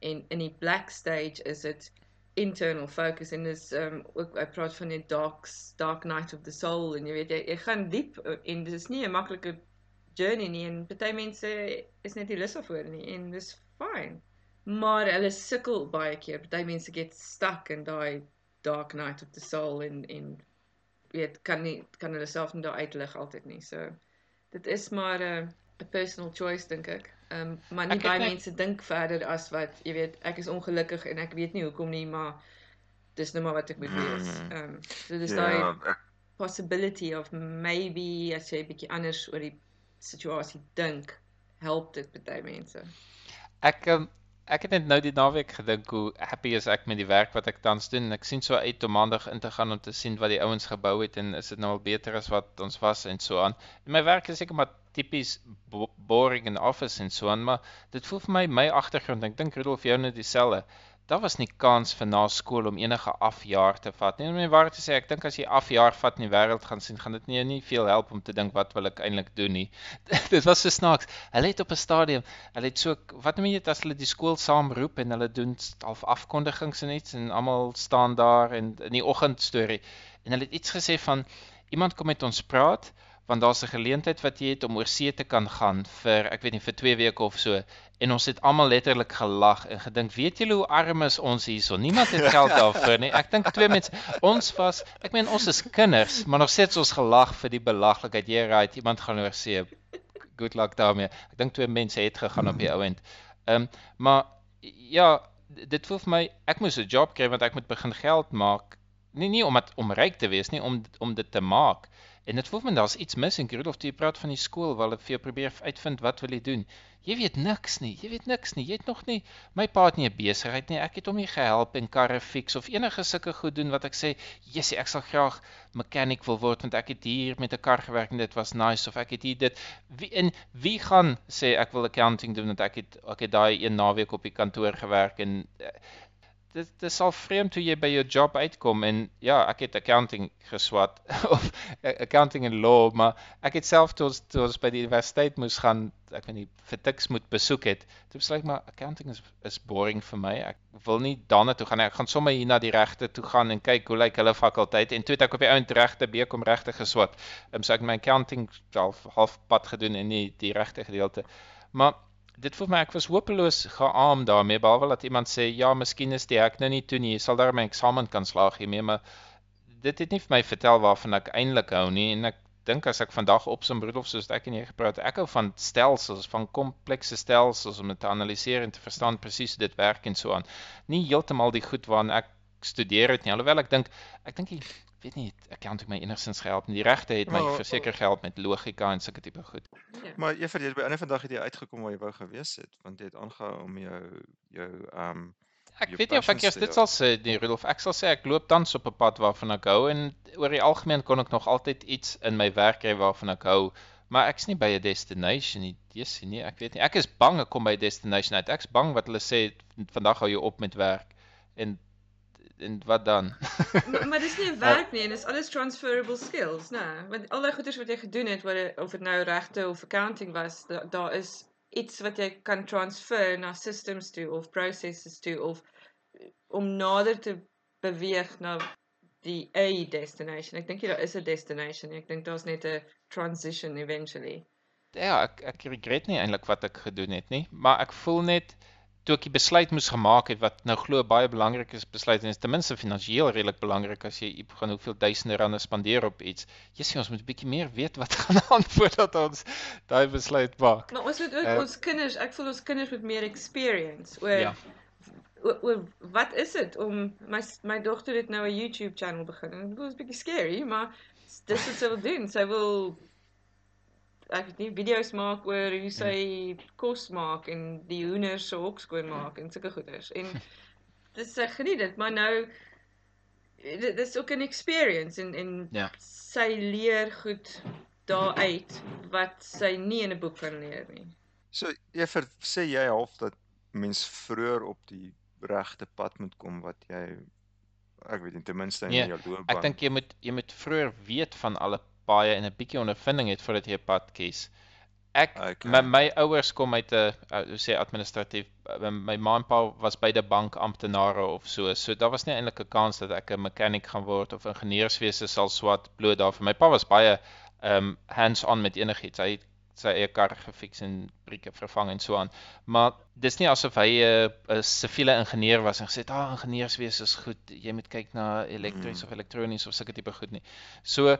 En in die black stage is dit internal focus en dis um ook I praat van die dark dark night of the soul en jy weet jy, jy gaan diep uh, en dit is nie 'n maklike journey nie en baie mense is net nie lus daarvoor nie en dis fine. Maar hulle sukkel baie keer. Baie mense get stuck in daai dark night of the soul en en weet kan nie kan hulle self nie daar uitlig altyd nie. So dit is maar 'n uh, 'n personal choice dink ek. Ehm um, maar nie baie mense dink verder as wat jy weet ek is ongelukkig en ek weet nie hoekom nie maar dis nou maar wat ek moet wees. Mm. Ehm um, so dis daai ja, possibility of maybe as jy 'n bietjie anders oor die situasie dink help dit baie mense. Ek um, ek het net nou die naweek gedink hoe happy is ek met die werk wat ek tans doen. Ek sien so uit om maandag in te gaan om te sien wat die ouens gebou het en is dit nou al beter as wat ons was en so aan. En my werk is seker maar tipies boring in office en so aan, maar dit voel vir my my agtergrond. Ek dink Rudolf jou net dieselfde daar was nie kans vir na skool om enige afjaar te vat nie. Om my waar te sê, ek dink as jy afjaar vat in die wêreld gaan sien, gaan dit nie nie veel help om te dink wat wil ek eintlik doen nie. dit was so snaaks. Hulle het op 'n stadium, hulle het so wat noem jy dit as hulle die skool saam roep en hulle doen half afkondigings en iets en almal staan daar en in die oggend storie en hulle het iets gesê van iemand kom met ons praat want daar's 'n geleentheid wat jy het om oor see te kan gaan vir ek weet nie vir 2 weke of so en ons het almal letterlik gelag en gedink weet julle hoe arm is ons hierso? Niemand het geld daarvoor nie. Ek dink twee mense ons was ek meen ons is kinders maar nog steeds ons gelag vir die belaglikheid. Jy right iemand gaan oor see good luck daarmee. Ek dink twee mense het gegaan op die ou end. Ehm um, maar ja dit voel vir my ek moes 'n job kry want ek moet begin geld maak. Nie nie om om ryk te wees nie om om dit te maak En dit voel my daar's iets mis en Rudolf, jy praat van die skool waar hulle vir jou probeer uitvind wat wil jy doen. Jy weet niks nie. Jy weet niks nie. Jy het nog nie my pa het nie 'n besigheid nie. Ek het hom nie gehelp en karre fix of enige sulke goed doen wat ek sê, "Jessie, ek sal graag mechanic wil word want ek het hier met 'n kar gewerk en dit was nice of ek het hier dit wie en wie gaan sê ek wil accounting doen want ek het ek het daai een naweek op die kantoor gewerk en uh, dit dit sal vreemd hoe jy by jou job uitkom en ja, ek het accounting geswat of accounting en law, maar ek het self toe ons, toe ons by die universiteit moes gaan, ek weet nie vir tiks moet besoek het. Dit besluit maar accounting is is boring vir my. Ek wil nie daarna toe gaan nie. Ek gaan sommer hier na die regte toe gaan en kyk hoe lyk hulle fakulteit en toe het ek op die ount regte beek om regte geswat. Ehm um, so ek my accounting half half pad gedoen en nie die regte gedeelte. Maar dit voel my ek was hopeloos geaam daarmee behalwe dat iemand sê ja, miskien is die hek nou nie toe nie. Jy sal daar my eksamen kan slaag hiermee, maar dit het nie vir my vertel waarvan ek eintlik hou nie en ek dink as ek vandag op some Rudolf soos ek en jy gepraat, ek hou van stelsels, van komplekse stelsels om dit te analiseer en te verstaan presies hoe dit werk en so aan. Nie heeltemal die goed waarna ek studeer het nie. Alhoewel ek dink ek dink weet nie, accounting my enigstens gehelp en die regte het my verseker gehelp met logika en sulke tipe goed. Ja. Maar Eva, jy by 'n vandag het jy uitgekom waar jy wou gewees het, want jy het aangehou om jou jou ehm um, Ek weet nie of ek eers dit sal sê nie, Rudolf. Ek sal sê ek loop tans op 'n pad waarvan ek hou en oor die algemeen kon ek nog altyd iets in my werk hê waarvan ek hou, maar ek's nie by 'n destination nie. Jesus nee, ek weet nie. Ek is bang ek kom by 'n destination uit. Ek's bang wat hulle sê vandag hou jy op met werk en en wat dan? maar, maar dis nie 'n werk nie, dis alles transferable skills, né? Want al die goeders wat jy gedoen het, wat of dit nou regte of accounting was, daar da is iets wat jy kan transfer na systems toe of processes toe of om nader te beweeg na die A destination. Ek dink jy daar is 'n destination. Ek dink daar's net 'n transition eventually. Ja, ek ek regret nie eintlik wat ek gedoen het nie, maar ek voel net toe ek die besluit moes gemaak het wat nou glo baie belangrik is besluit en is ten minste finansiëel redelik belangrik as jy gaan hoeveel duisende rande spandeer op iets. Jy sê ons moet 'n bietjie meer weet wat gaan aan voordat ons daai besluit maak. Maar ons moet ook uh, ons kinders, ek voel ons kinders moet meer experience oor ja. oor, oor wat is dit om my my dogter het nou 'n YouTube channel begin en dit was 'n bietjie scary, maar dis wat sy wil doen. Sy wil ek weet nie video's maak oor hoe sy kos maak en die hoender se hok skoon maak en sulke goeders. En dis sy geniet dit, maar nou dit is ook 'n experience en en ja. sy leer goed daaruit wat sy nie in 'n boek kan leer nie. So jy ver, sê jy half dat mens vroeër op die regte pad moet kom wat jy ek weet nie ten minste in nee, jou loopbaan. Ek dink jy moet jy moet vroeër weet van alle paaie en 'n bietjie ondervinding het voordat jy 'n pad kies. Ek okay. my, my ouers kom uit 'n uh, hoe sê administratief my, my ma en pa was beide bankamptenare of so. So daar was nie eintlik 'n kans dat ek 'n mechanic gaan word of ingenieurswese sal swat bloot daarvoor. My pa was baie um hands-on met enigiets. Hy sy eie kar gefiks en brieke vervang en so aan. Maar dis nie asof hy 'n uh, siviele ingenieur was en gesê het, "Ag, ah, ingenieurswese is goed. Jy moet kyk na elektries hmm. of elektronies of sulke tipe goed nie." So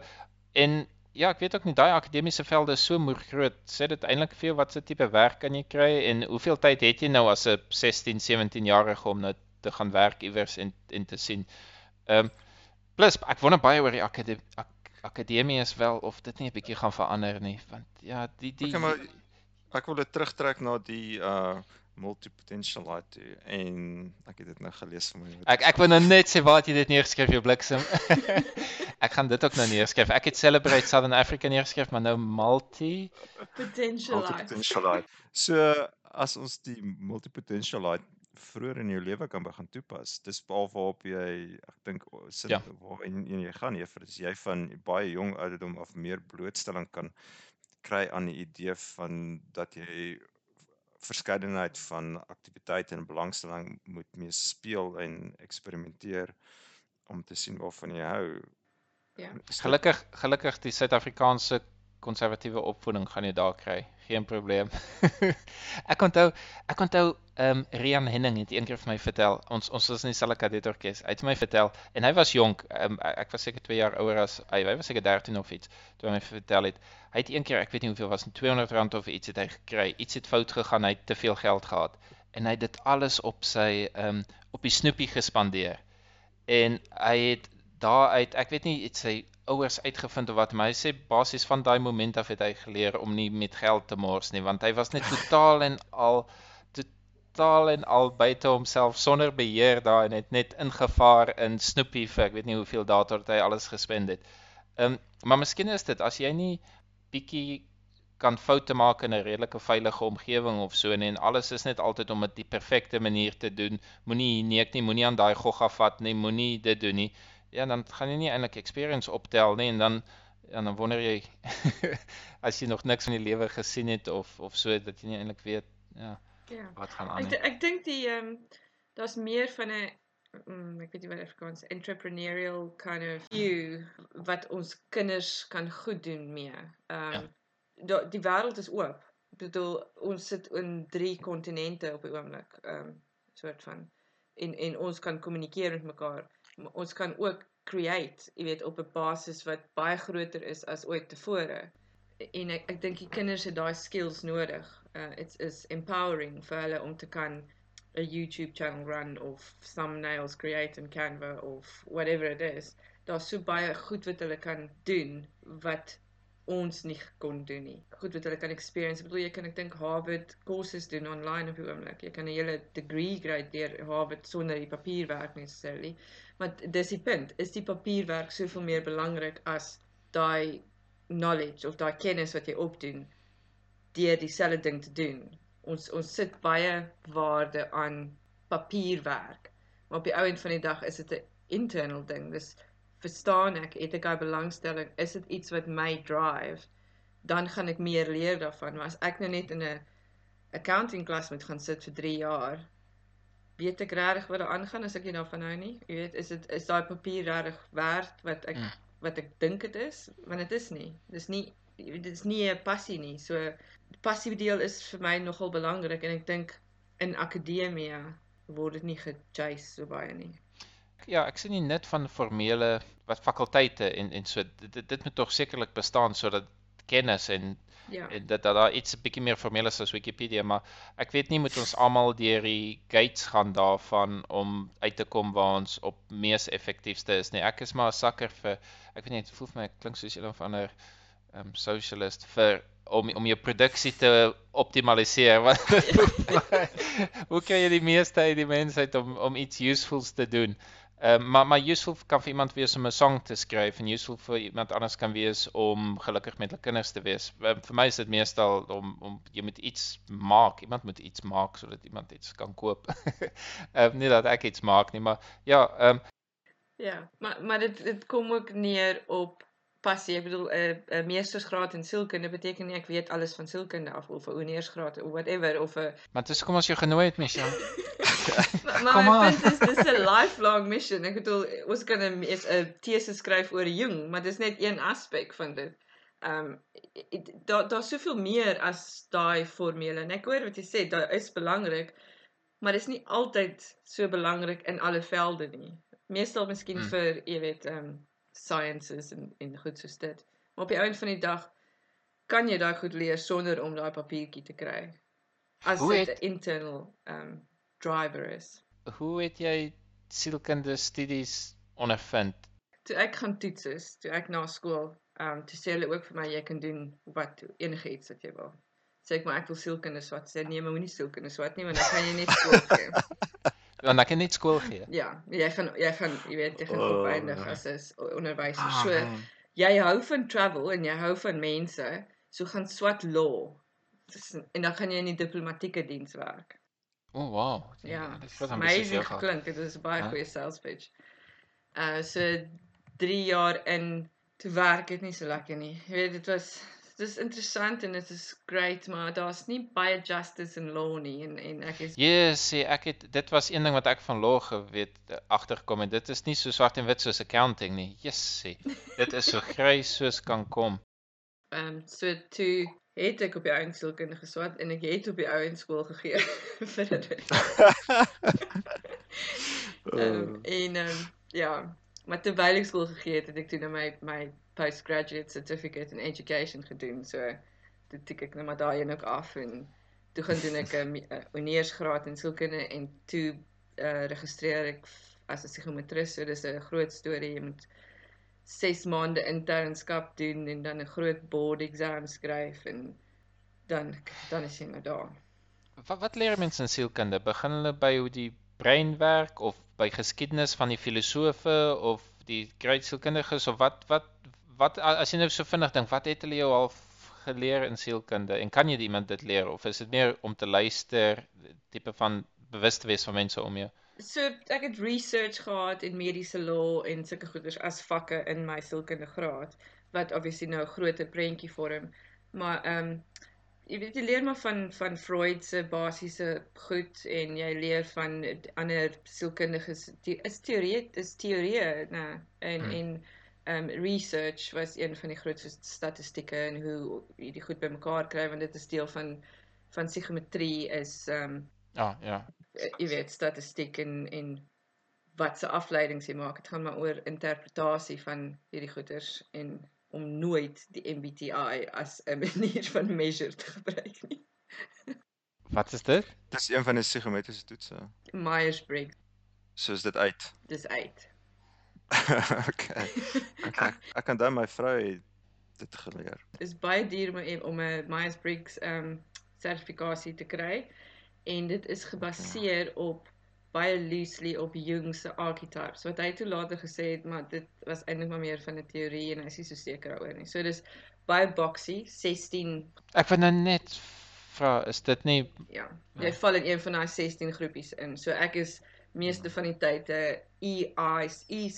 En ja, ek weet ook nie daai akademiese velde is so moer groot. Sê dit eintlik vir jou wat se tipe werk kan jy kry en hoeveel tyd het jy nou as 'n 16, 17 jarige om nou te gaan werk iewers en en te sien. Ehm um, plus ek wonder baie oor die akademie ak, akademie is wel of dit nie 'n bietjie gaan verander nie want ja, die die okay, maar, ek wil dit terugtrek na die uh multipotentialite en ek het dit nou gelees vir my. Ek ek wil nou net sê waar het jy dit neergeskryf jou bliksem? ek gaan dit ook nou neerskryf. Ek het celebrate Southern Africa neergeskryf, maar nou multi potentialite. Multipotentialite. So as ons die multipotentialite vroeër in jou lewe kan begin toepas. Dis behalwe waarop jy ek dink sit ja. waar en, en jy gaan juffrou, dis jy van baie jong ouderdom af meer blootstelling kan kry aan die idee van dat jy verskeidenheid van aktiwiteite en belangstelling moet mee speel en eksperimenteer om te sien waarvan jy hou. Ja. Gelukkig gelukkig die Suid-Afrikaanse konservatiewe opvoeding gaan jy daar kry. Geen probleem. ek onthou ek onthou ehm um, Rian Henning het eendag vir my vertel. Ons ons was in dieselfde kadetorkes. Hy het my vertel en hy was jonk. Um, ek was seker 2 jaar ouer as hy. Hy was seker 13 of iets toe hy my vertel het. Hy het eendag, ek weet nie hoeveel was nie, 200 rand of iets het hy gekry. Iets het fout gegaan. Hy het te veel geld gehad en hy het dit alles op sy ehm um, op die snoepie gespandeer. En hy het daaruit, ek weet nie, iets sy ouers uitgevind of wat my sê basies van daai oomblik af het hy geleer om nie met geld te mors nie want hy was net totaal en al totaal en al buite homself sonder beheer daar en het net ingevaar in snoepie vir ek weet nie hoeveel data het hy alles gespend het. Ehm um, maar miskien is dit as jy nie bietjie kan foute maak in 'n redelike veilige omgewing of so en alles is net altyd om dit die perfekte manier te doen. Moenie neek nie, moenie aan daai gogga vat nie, moenie dit doen nie ja, dan gaan jy nie eintlik experience optel nie en dan ja, dan wonder jy as jy nog niks van die lewe gesien het of of so dat jy nie eintlik weet ja, ja. wat gaan aan. Ek ek dink die ehm um, daar's meer van 'n mm, ek weet nie wat Afrikaans entrepreneurial kind of view wat ons kinders kan goed doen mee. Ehm um, ja. die wêreld is oop. Ek bedoel ons sit in drie kontinente op die oomblik. Ehm um, soort van en en ons kan kommunikeer met mekaar ons kan ook create, jy weet, op 'n basis wat baie groter is as ooit tevore. En ek ek dink die kinders het daai skills nodig. Uh it's is empowering vir hulle om te kan 'n YouTube channel run of thumbnails create in Canva of whatever it is. Daar's so baie goed wat hulle kan doen wat ons nie kon doen nie. Goed wat hulle kan experience. Ek bedoel jy kan ek dink Harvard courses doen online op die oomblik. Jy kan 'n hele degree kry deur Harvard sonder die papierwerk necessarily. Maar dis die punt, is die papierwerk soveel meer belangrik as daai knowledge of daai kennis wat jy opdoen deur dieselfde ding te doen. Ons ons sit baie waarde aan papierwerk. Maar op die ou end van die dag is dit 'n internal ding. Dis verstaan ek, het ek 'n belangstelling, is dit iets wat my drive, dan gaan ek meer leer daarvan. Maar as ek nou net in 'n accounting klas moet gaan sit vir 3 jaar, weet ek regtig wat daar aangaan as ek nie daarvan hou nie. Jy weet, is dit is daai papier regtig werd wat ek mm. wat ek dink dit is? Want dit is nie. Dis nie dit is nie 'n passie nie. So die passie deel is vir my nogal belangrik en ek dink in akademie word dit nie gechase so baie nie. Ja, ek sien nie net van formele wat fakulteite en en so dit dit moet tog sekerlik bestaan sodat kennis en ja. en dat daar iets 'n bietjie meer formeel is as Wikipedia, maar ek weet nie moet ons almal deur die gates gaan daarvan om uit te kom waar ons op mees effektiefste is nie. Ek is maar 'n sakker vir ek weet nie, dit voel vir my klink soos een of ander um socialist vir om om jou produksie te optimaliseer. Want hoe kry jy die meeste uit die mensheid om om iets usefuls te doen? Ehm uh, maar maar useful kan vir iemand wees om 'n song te skryf en useful vir iemand anders kan wees om gelukkig met hulle kinders te wees. Uh, vir my is dit meestal om om jy moet iets maak. Iemand moet iets maak sodat iemand iets kan koop. Ehm uh, nie dat ek iets maak nie, maar ja, ehm um, Ja, maar maar dit dit kom ook neer op passie. Ek bedoel 'n uh, 'n meestersgraad in sielkunde beteken nie ek weet alles van sielkunde af of 'n honeursgraad of whatever of 'n uh, Maar dis kom ons jou genooi het, Michelle. maar maar. Dit is dis 'n lifelong mission. Ek bedoel ons kan 'n 'n tese skryf oor Jung, maar dis net een aspek van dit. Ehm um, daar daar's soveel meer as daai formele. En ek hoor wat jy sê, dit is belangrik, maar dit is nie altyd so belangrik in alle velde nie. Meestal miskien hmm. vir, jy weet, ehm um, sciences en en goed soos dit. Maar op die einde van die dag kan jy daai goed leer sonder om daai papiertjie te kry. As dit 'n internal um driver is. Hoe het jy sielkunde studies ondervind? Toe ek gaan toets is, toe ek na skool, um toe sê hulle ook vir my jy kan doen wat enige iets wat jy wil. Sê ek maar ek wil sielkunde swat. Sê nee, maar moenie sielkunde swat nie want dan kan jy net skool gee. Want ek kan net skool gee. Ja, jy gaan jy gaan jy weet jy gaan oh, opeindig nee. as 'n onderwyser. Ah, so man. jy hou van travel en jy hou van mense, so gaan swat law. Dis en dan gaan jy in die diplomatieke diens werk. O, oh, wow. Ja, dit is amazing klink. Dit is baie goeie sales pitch. Uh so 3 jaar in te werk het nie so lekker nie. Jy weet dit was dis interessant en dit is great, maar daar's nie baie justice in law nie en en ek is Yes, see, ek het dit was een ding wat ek van law geweet eh, agtergekom en dit is nie so swart en wit soos accounting nie. Yes, see. Dit is so grys soos kan kom. Ehm um, so toe het ek op die ouens sielkunde geswat en ek het op die ouens skool gegee vir dit. Ehm um, en ehm um, ja, maar terwyl ek skool gegee het, het ek toe nou my my postgraduate certificate in education gedoen. So toe tik ek nou maar daai een ook af en toe gaan doen ek 'n honeursgraad in sielkunde en toe uh, registreer ek as 'n psigometris. So dis 'n groot storie. Jy moet 6 maande internskap doen en dan 'n groot board exam skryf en dan dan is jy nou daar. Wat wat leer mense in sielkunde? Begin hulle by hoe die brein werk of by geskiedenis van die filosofe of die groot sielkundiges of wat wat wat as jy nou so vinnig dink, wat het hulle jou al geleer in sielkunde en kan jy iemand dit leer of is dit meer om te luister tipe van bewus te wees van mense om jou? So ek het research gehad in mediese law en sulke goeders as vakke in my sielkunde graad wat obviously nou 'n groter prentjie vorm. Maar ehm um, jy weet jy leer maar van van Freud se basiese goed en jy leer van ander sielkundiges. Die is teorie, is teorie, nee, en hmm. en um research was een van die grootste statistieke en hoe jy dit goed bymekaar kry want dit is deel van van psigometrie is um ja ja jy weet statistiek en en wat se afleidings jy maak dit gaan maar oor interpretasie van hierdie goeters en om nooit die MBTI as 'n manier van measure te gebruik nie Wat is dit? Dis een van die psigometriese toetse. Myers-Briggs. Soos dit uit. Dis uit. okay. okay. Ek kan dan my vrou dit geleer. Is baie duur om 'n Myers-Briggs ehm um, sertifikasie te kry en dit is gebaseer ja. op baie loosely op Jung se archetypes. Wat hy toe later gesê het, maar dit was eintlik maar meer van 'n teorie en hy is nie so seker daaroor nie. So dis baie boxy, 16 Ek wil nou net vra, is dit nie ja. Ja. Jy val in een van daai 16 groepies in. So ek is meeste van die tyd 'n E E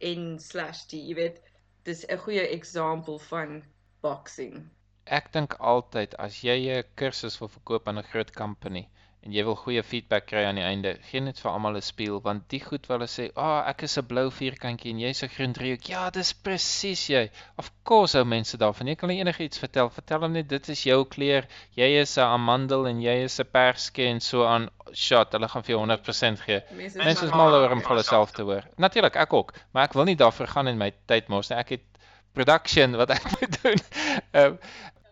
N slash T, jy weet. Dis 'n goeie voorbeeld van boxing. Ek dink altyd as jy 'n kursus wil verkoop aan 'n groot company en jy wil goeie feedback kry aan die einde, gee net vir almal 'n spieël want die goed wat hulle sê, "Ag, oh, ek is 'n blou vierkantjie en jy's 'n groen driehoek." Ja, dis presies jy. Of course hou mense daarvan. Jy kan hulle enigiets vertel. Vertel hom net dit is jou kleur. Jy is 'n amandel en jy is 'n perske en so aan. Shot, hulle gaan vir jou 100% gee. Mense is mal oor om vir hulle self te hoor. Natuurlik, ek ook, maar ek wil nie daarvoor gaan en my tyd mors nie. Ek het production wat ek moet doen. Ehm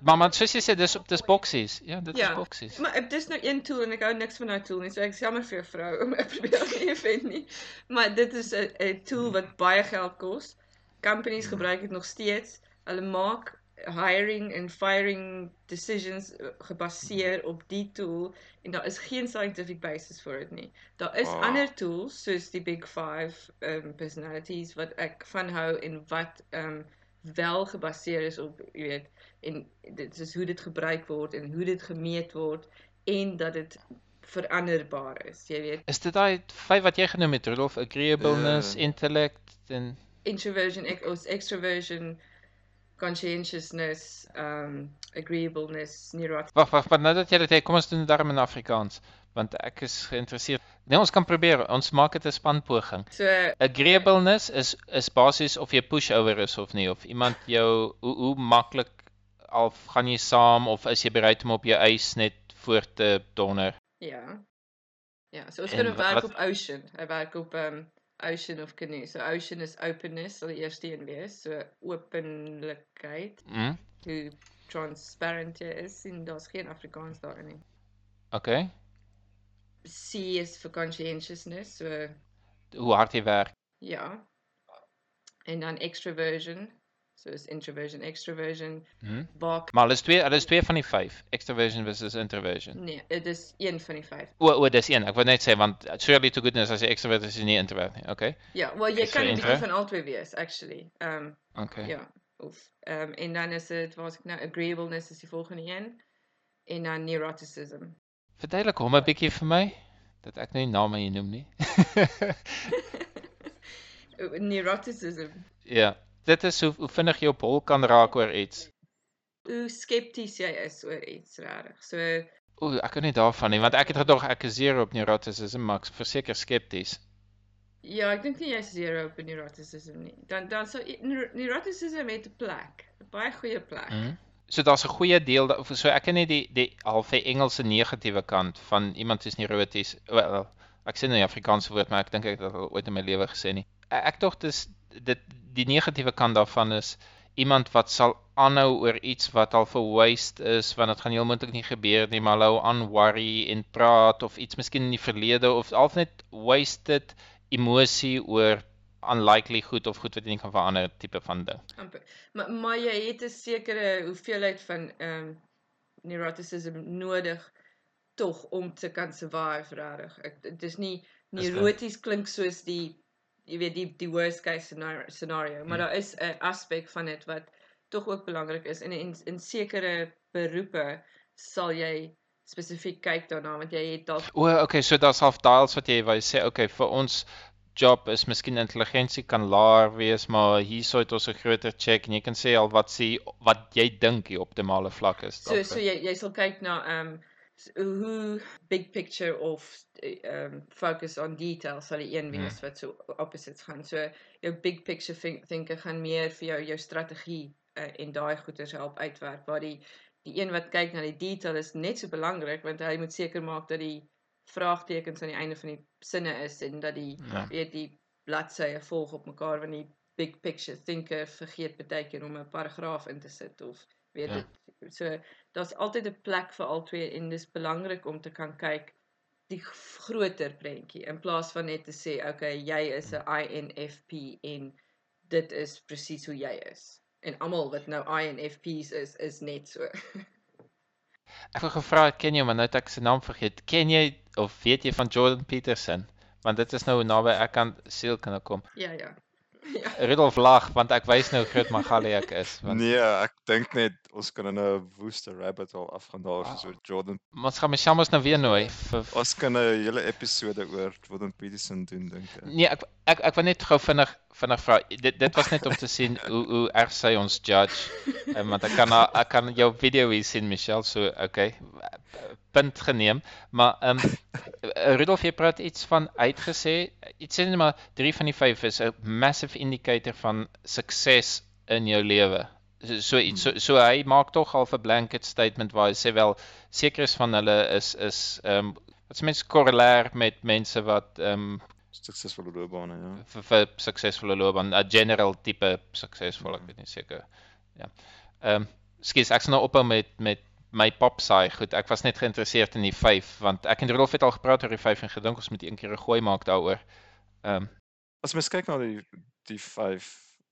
maar maar soos jy sê dis dis boksies. Ja, dit Ja, is boksies. Maar dit is nou een tool en ek hou niks van daai tool nie. So ek jammer vir jou vrou om ek probeer nie offend nie. Maar dit is 'n 'n tool wat baie geld kos. Companies gebruik dit nog steeds. Hulle maak hiring en firing decisions eh, gebaseer op die tool en daar is geen scientific basis vir dit nie. Daar is Ah. ander tools soos die Big 5 um personalities wat ek van hou en wat um wel gebaseer is op, jy weet, en dit is hoe dit gebruik word en hoe dit gemeet word en dat dit veranderbaar is, jy weet. Is dit daai vyf wat jy genoem het, Rudolf, agreeableness, Ja. intellect en Introversion, ex- ons extroversion, conscientiousness, um agreeableness, neurotic. Wag, wag, maar nou dat jy dit het, kom ons doen dit daarom in Afrikaans, want ek is geïnteresseerd. Nee, ons kan probeer. Ons maak dit 'n spanpoging. So Agreeableness is is basies of jy pushover is of nie of iemand jou hoe hoe maklik al gaan jy saam of is jy bereid om op jou eis net voor te donder. ja. Ja, so ons kan werk wat- op ocean. Hy werk op um ocean of canoe. So ocean is openness, sal die eerste een wees. So openlikheid, Hm? hoe transparant jy is en daar's geen Afrikaans daarin nie. Okay. C is vir conscientiousness, so Hoe hard jy werk. ja. En dan extroversion, so is introversion, extroversion, Hm? waak. Maar hulle is twee, hulle is twee van die vyf. Extroversion versus introversion. Nee, dit is een van die vyf. O, o, dis een. Ek wou net sê want surely to goodness as jy extrovert is, is jy nie introvert nie. Okay. Ja, well jy kan 'n bietjie van albei wees actually. Um Okay. ja, of um en dan is dit waar ek nou agreeableness is die volgende een en dan neuroticism. Verduidelik hom 'n bietjie vir my dat ek nou nie name hier noem nie. Neuroticism. ja. Dit is hoe, hoe vinnig jy op hol kan raak oor iets. Hoe skepties jy is oor iets regtig. So Ooh, ek kan nie daarvan nie want ek het gedog ek is zero op neuroticism, maar ek is verseker skepties. ja, ek dink nie jy's zero op neuroticism nie. Dan dan sou neuroticism het 'n plek, 'n baie goeie plek. Mm. So daar's 'n goeie deel da- so ek ken nie die die half die Engelse negatiewe kant van iemand is neuroties. Wel, ek sê nou die Afrikaanse woord, maar ek dink ek het dit al ooit in my lewe gesê nie. Ek, ek dink dis dit die negatiewe kant daarvan is iemand wat sal aanhou oor iets wat al vir waste is, want dit gaan heel moontlik nie gebeur nie, maar hou aan worry en praat of iets miskien in die verlede of half net wasted emosie oor unlikely goed of goed wat jy nie kan verander tipe van ding. Maar maar jy het 'n sekere hoeveelheid van ehm um, neuroticism nodig tog om te kan survive regtig. Ek dit is nie neuroties klink soos die jy weet die die worst case scenario, scenario maar Hmm. daar is 'n aspek van dit wat tog ook belangrik is en in in sekere beroepe sal jy spesifiek kyk daarna want jy het dalk O, okay, so daar's half dials wat jy wou sê, okay, vir ons job is miskien intelligensie kan laer wees, maar hierso het ons 'n groter check en jy kan sê al wat sê wat jy dink die optimale vlak is. So so jy jy sal kyk na ehm um, hoe big picture of ehm um, focus on detail sal die een Hmm. wees wat so opposites gaan. So jou big picture think, thinker gaan meer vir jou jou strategie uh, en daai goeders help uitwerk waar die die een wat kyk na die detail is net so belangrik want hy moet seker maak dat die vraagtekens aan die einde van die sinne is en dat die Ja. weet die bladsye volg op mekaar want die big picture thinker vergeet baie keer om 'n paragraaf in te sit of weet Ja. dit so daar's altyd 'n plek vir albei en dis belangrik om te kan kyk die groter prentjie in plaas van net te sê okay jy is 'n INFP en dit is presies hoe jy is en almal wat nou INFPs is is net so Ek wou gevra het ken jy maar nou het ek sy naam vergeet. Ken jy of weet jy van Jordan Peterson? Want dit is nou naby ek kan siel kan kom. ja ja Ja. Rudolf lag want ek wys nou groot Magali ek is want Nee, ek dink net ons kan in 'n woeste rabbit hole afgaan daar Wow. soos oor Jordan. ons gaan Michelle mos nou weer nooi vir Ons kan 'n hele episode oor Jordan Peterson doen dink ek. Nee, ek ek ek wil net gou vinnig vinnig vra. Dit dit was net om te sien hoe hoe erg sy ons judge. Um, want ek kan ek kan jou video hier sien Michelle, so okay. Punt geneem. Maar ehm um, Rudolf jy praat iets van uitgesê, iets sê net maar 3 van die 5 is 'n massive indicator van sukses in jou lewe. So so iets so, so hy maak tog al 'n blanket statement waar hy sê wel seker is van hulle is is ehm um, wat se mense korrelêr met mense wat ehm um, Suksesvolle loopbane, ja. vir, vir suksesvolle loopbaan, 'n general tipe suksesvol, ek weet nie seker. Ja. Ehm, um, skus, ek sal nou ophou met met my pop saai. Goed, ek was net geïnteresseerd in die 5 want ek en Rudolf het al gepraat oor die 5 en gedink ons moet een keer 'n gooi maak daaroor. Ehm, um, As mens kyk na die die 5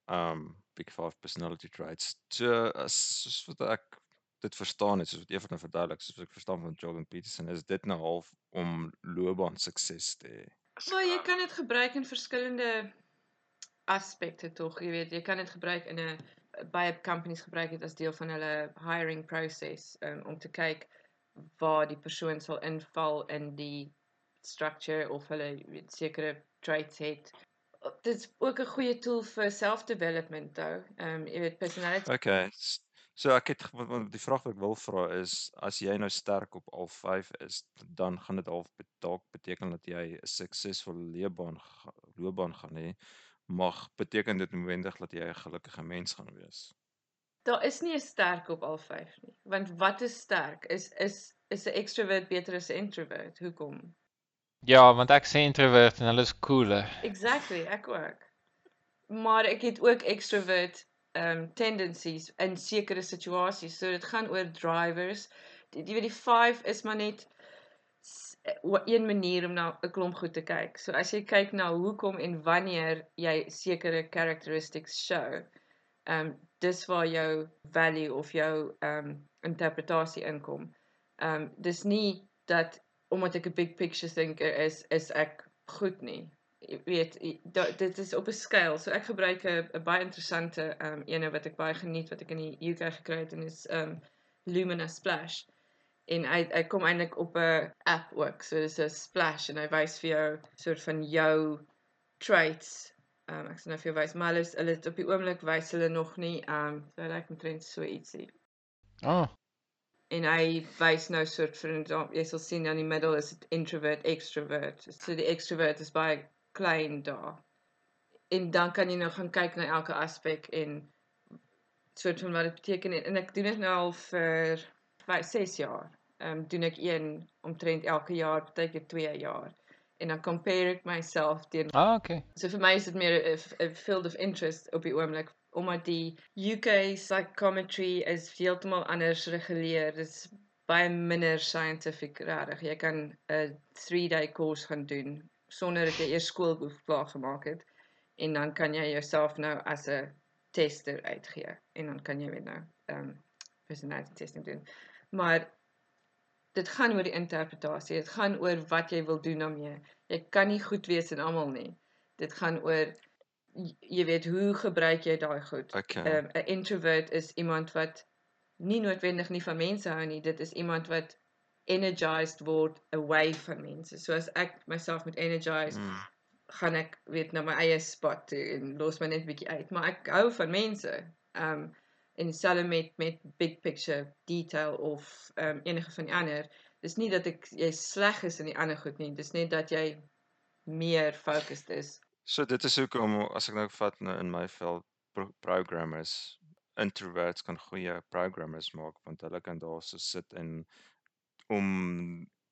um Big 5 personality traits, so as soos wat ek dit verstaan het, soos wat Eva nou verduidelik, soos wat ek verstaan van Jordan Peterson, is dit nou half om loopbaan sukses te hê. Maar jy kan dit gebruik in verskillende aspekte tog, jy weet, jy kan dit gebruik in 'n baie companies gebruik dit as deel van hulle hiring proses um, om te kyk waar die persoon sal inval in die structure of hulle weet sekere traits het. Dit is ook 'n goeie tool vir self-development though. Ehm um, jy weet personality Okay. So ek het wat die vraag wat ek wil vra is as jy nou sterk op al 5 is, dan gaan dit half dalk beteken dat jy 'n suksesvolle loopbaan loopbaan gaan hê. Mag beteken dit noodwendig dat jy 'n gelukkige mens gaan wees. Daar is nie 'n sterk op al 5 nie. Want wat is sterk? Is is is 'n extrovert beter as 'n introvert? Hoekom? ja, want ek sê introvert en hulle is cooler. Exactly, ek ook. Maar ek het ook extrovert um tendencies in sekere situasies. So dit gaan oor drivers. Die, jy weet die 5 is maar net een manier om na 'n klomp goed te kyk. So as jy kyk na hoekom en wanneer jy sekere characteristics show, um dis waar jou value of jou um interpretasie inkom. Um dis nie dat omdat ek 'n big picture thinker is, is ek goed nie. Jy weet, jy- da- dit is op 'n skaal. So ek gebruik 'n baie interessante um ene wat ek baie geniet wat ek in die UK gekry het en is um Lumina Splash. En hy hy kom eintlik op 'n app ook. So dis 'n splash en hy wys vir jou soort van jou traits. Um ek sal nou vir jou wys, maar hulle is hulle op die oomblik wys hulle nog nie um so hy lyk omtrent so ietsie. Oh, En hy wys nou soort example, jy sal sien aan die middel is dit introvert, extrovert. So die extrovert is baie klein daar. En dan kan jy nou gaan kyk na elke aspek en soort van wat dit beteken en, en ek doen dit nou al vir 5 6 jaar. Um, doen ek een omtrent elke jaar, partykeer 2 jaar. En dan compare ek myself teen ah, okay. So vir my is dit meer 'n field of interest op die oomblik omdat die UK psychometry is heeltemal anders reguleer. Dit's baie minder scientific regtig. Jy kan 'n 3-day course gaan doen sonder dat jy eers skoolboek klaar gemaak het en dan kan jy jouself nou as 'n tester uitgee en dan kan jy weer nou ehm um, personality testing doen. Maar dit gaan oor die interpretasie. Dit gaan oor wat jy wil doen daarmee. Jy kan nie goed wees in almal nie. Dit gaan oor jy- weet hoe gebruik jy daai goed. Okay. Ehm 'n introvert is iemand wat nie noodwendig nie van mense hou nie. Dit is iemand wat energized word away van mense. So as ek myself moet energize, Mm. gaan ek weet na my eie spot toe en los my net bietjie uit, maar ek hou van mense. Um en dieselfde met met big picture detail of um enige van die ander. Dis nie dat ek jy sleg is in die ander goed nie, dis net dat jy meer focused is. So dit is hoekom as ek nou vat nou in my veld pro programmers introverts kan goeie programmers maak want hulle kan daar so sit en om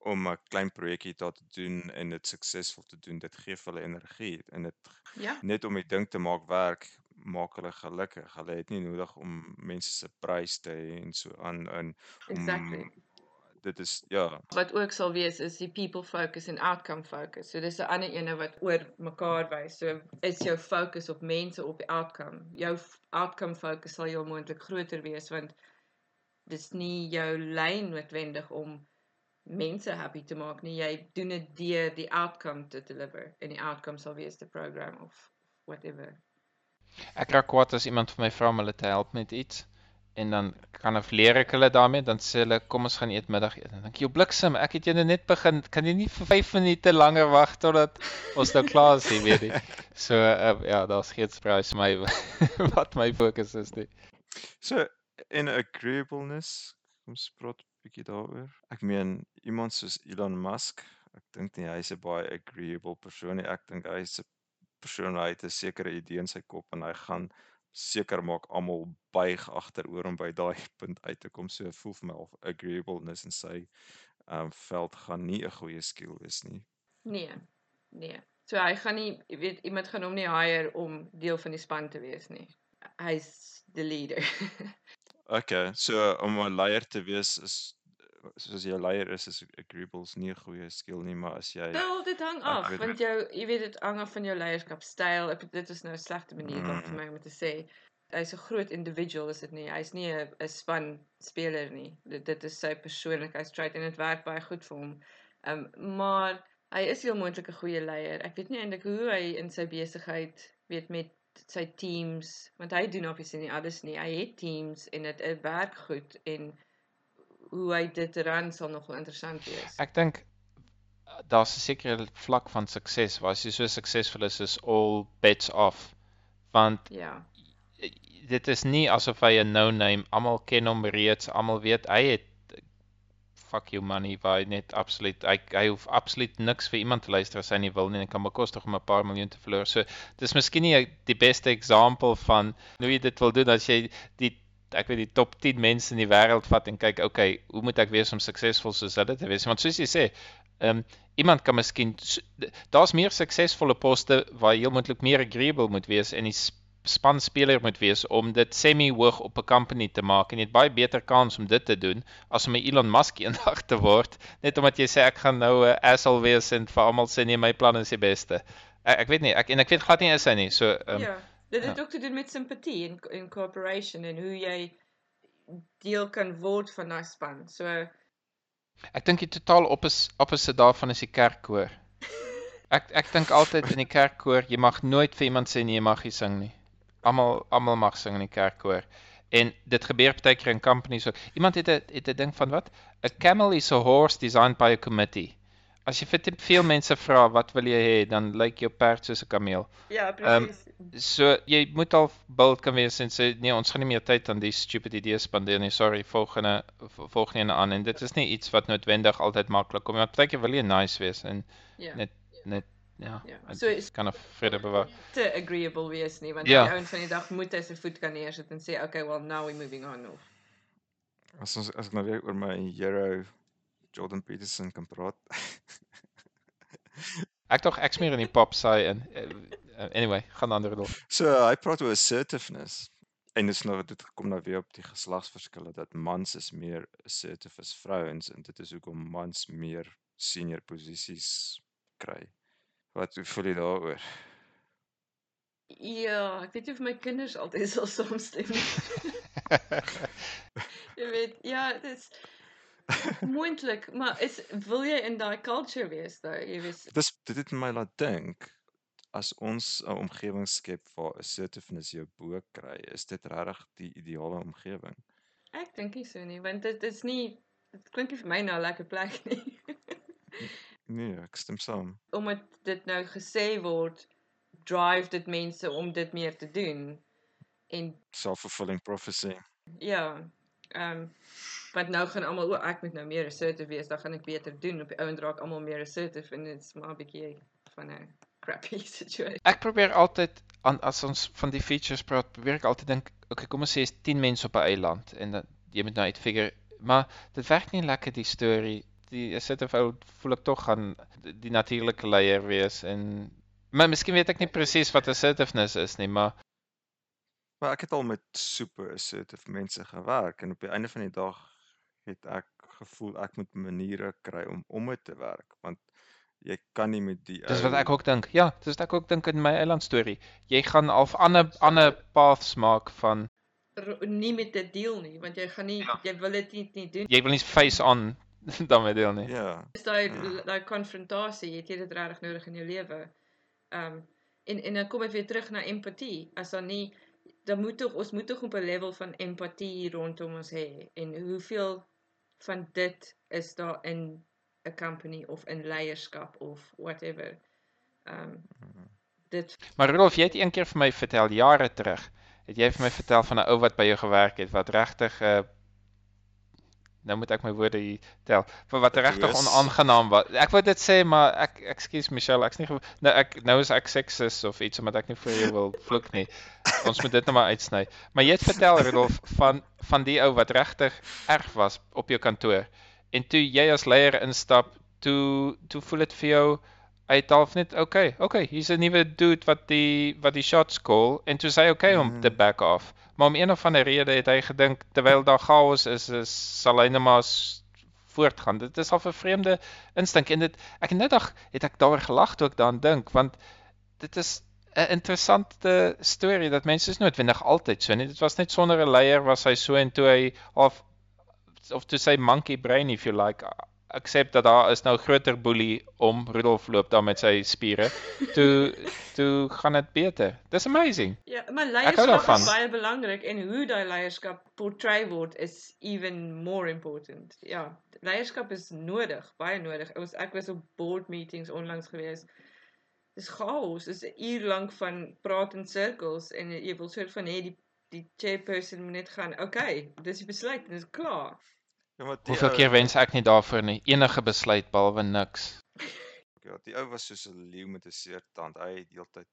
om 'n klein projekkie daar te doen en dit suksesvol te doen, dit gee vir hulle energie en dit Ja. net om die ding te maak werk maak hulle gelukkig. Hulle het nie nodig om mense se prys te hê en so aan en om Exactly. dit is ja, Wat ook sal wees is die people focus en outcome focus. So dis 'n ander ene wat oor mekaar wys. So is jou fokus op mense op die outcome. Jou outcome focus sal heel moontlik groter wees want dis nie jou lyn noodwendig om mense happy te maak nie. Jy doen dit deur die outcome te deliver en die outcome sal wees die program of whatever. Ek raak kwaad as iemand vir my vra om hulle te help met iets en dan kan of leer ek hulle daarmee dan sê hulle kom ons gaan eet middagete. Dan dink jy, "Bliksem, ek het jou net begin. Kan jy nie vir 5 minute langer wag totdat ons nou klaar is, weet jy?" So uh, ja, daar's geen surprise my wat my fokus is nie. So in agreeableness, kom ons praat 'n bietjie daaroor. Ek meen iemand soos Elon Musk, ek dink nie hy's 'n baie agreeable persoon nie. Ek dink hy's 'n persoon hy het 'n sekere idee in sy kop en hy gaan seker maak almal buig agteroor om by daai punt uit te kom. So voel vir my of agreeableness in sy um, veld gaan nie 'n goeie skill wees nie. Nee. Nee. So hy gaan nie, jy weet, iemand gaan hom nie hire om deel van die span te wees nie. Hy's the leader. okay, so om 'n leier te wees is soos jy 'n leier is is agreeables nie 'n goeie skill nie, maar as jy Wel, dit hang af want jou jy weet dit hang af van jou leierskapstyl. Ek dit is nou 'n slegte manier mm. vir my om te sê. Hy's 'n groot individual is dit nie. Hy's nie 'n 'n span speler nie. Dit dit is sy persoonlikheidstreit en dit werk baie goed vir hom. Ehm um, maar hy is heel moontlik 'n goeie leier. Ek weet nie eintlik hoe hy in sy besigheid weet met sy teams want hy doen obviously nie alles nie. Hy het teams en dit werk goed en hoe hy dit ran sal nog wel interessant wees. Ek dink uh, daar's 'n sekere vlak van sukses waar as jy so suksesvol is is all bets off. Want ja. Dit is nie asof hy 'n no name, almal ken hom reeds, almal weet hy het fuck you money waar hy net absoluut hy hy hoef absoluut niks vir iemand te luister as hy nie wil nie en kan bekostig om 'n paar miljoen te verloor. So dis miskien nie die beste voorbeeld van hoe jy dit wil doen as jy die ek weet die top 10 mense in die wêreld vat en kyk, okay, hoe moet ek wees om suksesvol soos hulle te wees? Want soos jy sê, ehm um, iemand kan miskien daar's meer suksesvolle poste waar jy moontlik meer agreeable moet wees en die span speler moet wees om dit semi hoog op 'n company te maak en jy het baie beter kans om dit te doen as om 'n Elon Musk eendag te word net omdat jy sê ek gaan nou 'n asshole wees en vir almal sê nee my plan is die beste. Ek, ek weet nie, ek en ek weet glad nie is hy nie. So ehm um, ja. Dit het ja. ook te doen met simpatie en in cooperation en hoe jy deel kan word van daai span. So ek dink die totaal op is opposite daarvan is die kerkkoor. Ek ek dink altyd in die kerkkoor jy mag nooit vir iemand sê nee, jy mag nie sing nie. Almal almal mag sing in die kerkkoor. En dit gebeur baie keer in companies ook. Iemand het 'n het 'n ding van wat? A camel is a horse designed by a committee. As jy vir te veel mense vra wat wil jy hê, dan lyk jou perd soos 'n kameel. Ja, ehm, presies. Um, so jy moet al bold kan wees en sê nee, ons gaan nie meer tyd aan die stupid idees spandeer nie. Sorry, volgende volgende aan en dit is nie iets wat noodwendig altyd maklik kom nie. Want partykeer wil jy nice wees en ja. net net ja. ja. So is kan of verder bewaar. Te agreeable wees nie, want ja. die ouens van die dag moet hy sy voet kan neersit en sê okay, well now we moving on of. As ons as ek nou weer oor my hero Jordan Peterson kan praat. ek tog ek smeer in die pop sy en uh, anyway, gaan ander dop. So hy praat oor assertiveness en dis nou dit kom nou weer op die geslagsverskille dat mans is meer assertive as vrouens en dit is hoekom mans meer senior posisies kry. Wat voel jy daaroor? Ja, ek weet nie of my kinders altyd sal saamstem nie. jy weet, ja, dit is Moontlik, maar is wil jy in daai culture wees daai, jy weet. Dis dit het my laat dink as ons 'n omgewing skep waar assertiveness jou bo kry, is dit regtig die ideale omgewing? Ek dink nie so nie, want dit is nie dit klink nie vir my nou 'n lekker plek nie. nee, ek stem saam. Omdat dit nou gesê word drive dit mense om dit meer te doen en self-fulfilling prophecy. Ja. Ehm um, want nou gaan almal o, ek moet nou meer assertive wees, dan gaan ek beter doen op die ouend raak almal meer assertive en dit's maar 'n bietjie van 'n crappy situation. Ek probeer altyd aan as ons van die features praat, probeer ek altyd dink, okay, kom ons sê is 10 mense op 'n eiland en dan jy moet nou uitfigure, maar dit werk nie lekker die storie. Die assertive ou voel ek tog gaan die natuurlike leier wees en maar miskien weet ek nie presies wat assertiveness is nie, maar maar ek het al met super assertive mense gewerk en op die einde van die dag het ek gevoel ek moet maniere kry om om dit te werk want jy kan nie met die Dis wat ek ook dink. Ja, dis wat ek ook dink in my eiland storie. Jy gaan al ander ander paths maak van nie met dit deel nie want jy gaan nie ja. jy wil dit nie, nie doen. Jy wil nie face on daarmee deel nie. Ja. Dis daai ja. daai konfrontasie, jy het dit regtig nodig in jou lewe. Ehm um, en en dan kom ek weer terug na empatie. As dan nie dan moet tog ons moet tog op 'n level van empatie rondom ons hê en hoeveel van dit is daar in 'n company of in leierskap of whatever. Ehm um, dit Maar Rolf, jy het een keer vir my vertel jare terug. Het jy vir my vertel van 'n ou wat by jou gewerk het wat regtig 'n uh, nou moet ek my woorde hier tel vir wat regtig onaangenaam was. Ek wou dit sê maar ek ekskuus Michelle, ek's nie nou ek nou is ek seksis of iets omdat ek nie vir jou wil vloek nie. Ons moet dit nou maar uitsny. Maar jy het vertel Rudolf van van die ou wat regtig erg was op jou kantoor. En toe jy as leier instap, toe toe voel dit vir jou uit half net okay, okay, hier's 'n nuwe dude wat die wat die shots call en toe sê hy okay om mm. te back off. Maar om een of ander rede het hy gedink terwyl daar chaos is, is sal hy net maar voortgaan. Dit is al 'n vreemde instink en dit ek net dag het ek daaroor gelag toe ek daaraan dink want dit is 'n interessante storie dat mense is noodwendig altyd so nie. Dit was net sonder 'n leier was hy so en toe hy of of to say monkey brain if you like accept dat daar is nou groter boelie om Rudolf loop daar met sy spiere. Toe toe gaan dit beter. Dis amazing. Ja, maar leierskap is baie belangrik en hoe daai leierskap portray word is even more important. Ja, leierskap is nodig, baie nodig. Ons ek was op board meetings onlangs gewees. Dis chaos. Dis 'n uur lank van praat in sirkels en jy wil soort van hê die die chairperson moet net gaan. Okay, dis die besluit en dit is klaar. Ja, maar die Hoeveel keer wens ek nie daarvoor nie. Enige besluit behalwe niks. Ja, die ou was soos 'n leeu met 'n seer tand. Hy het heeltyd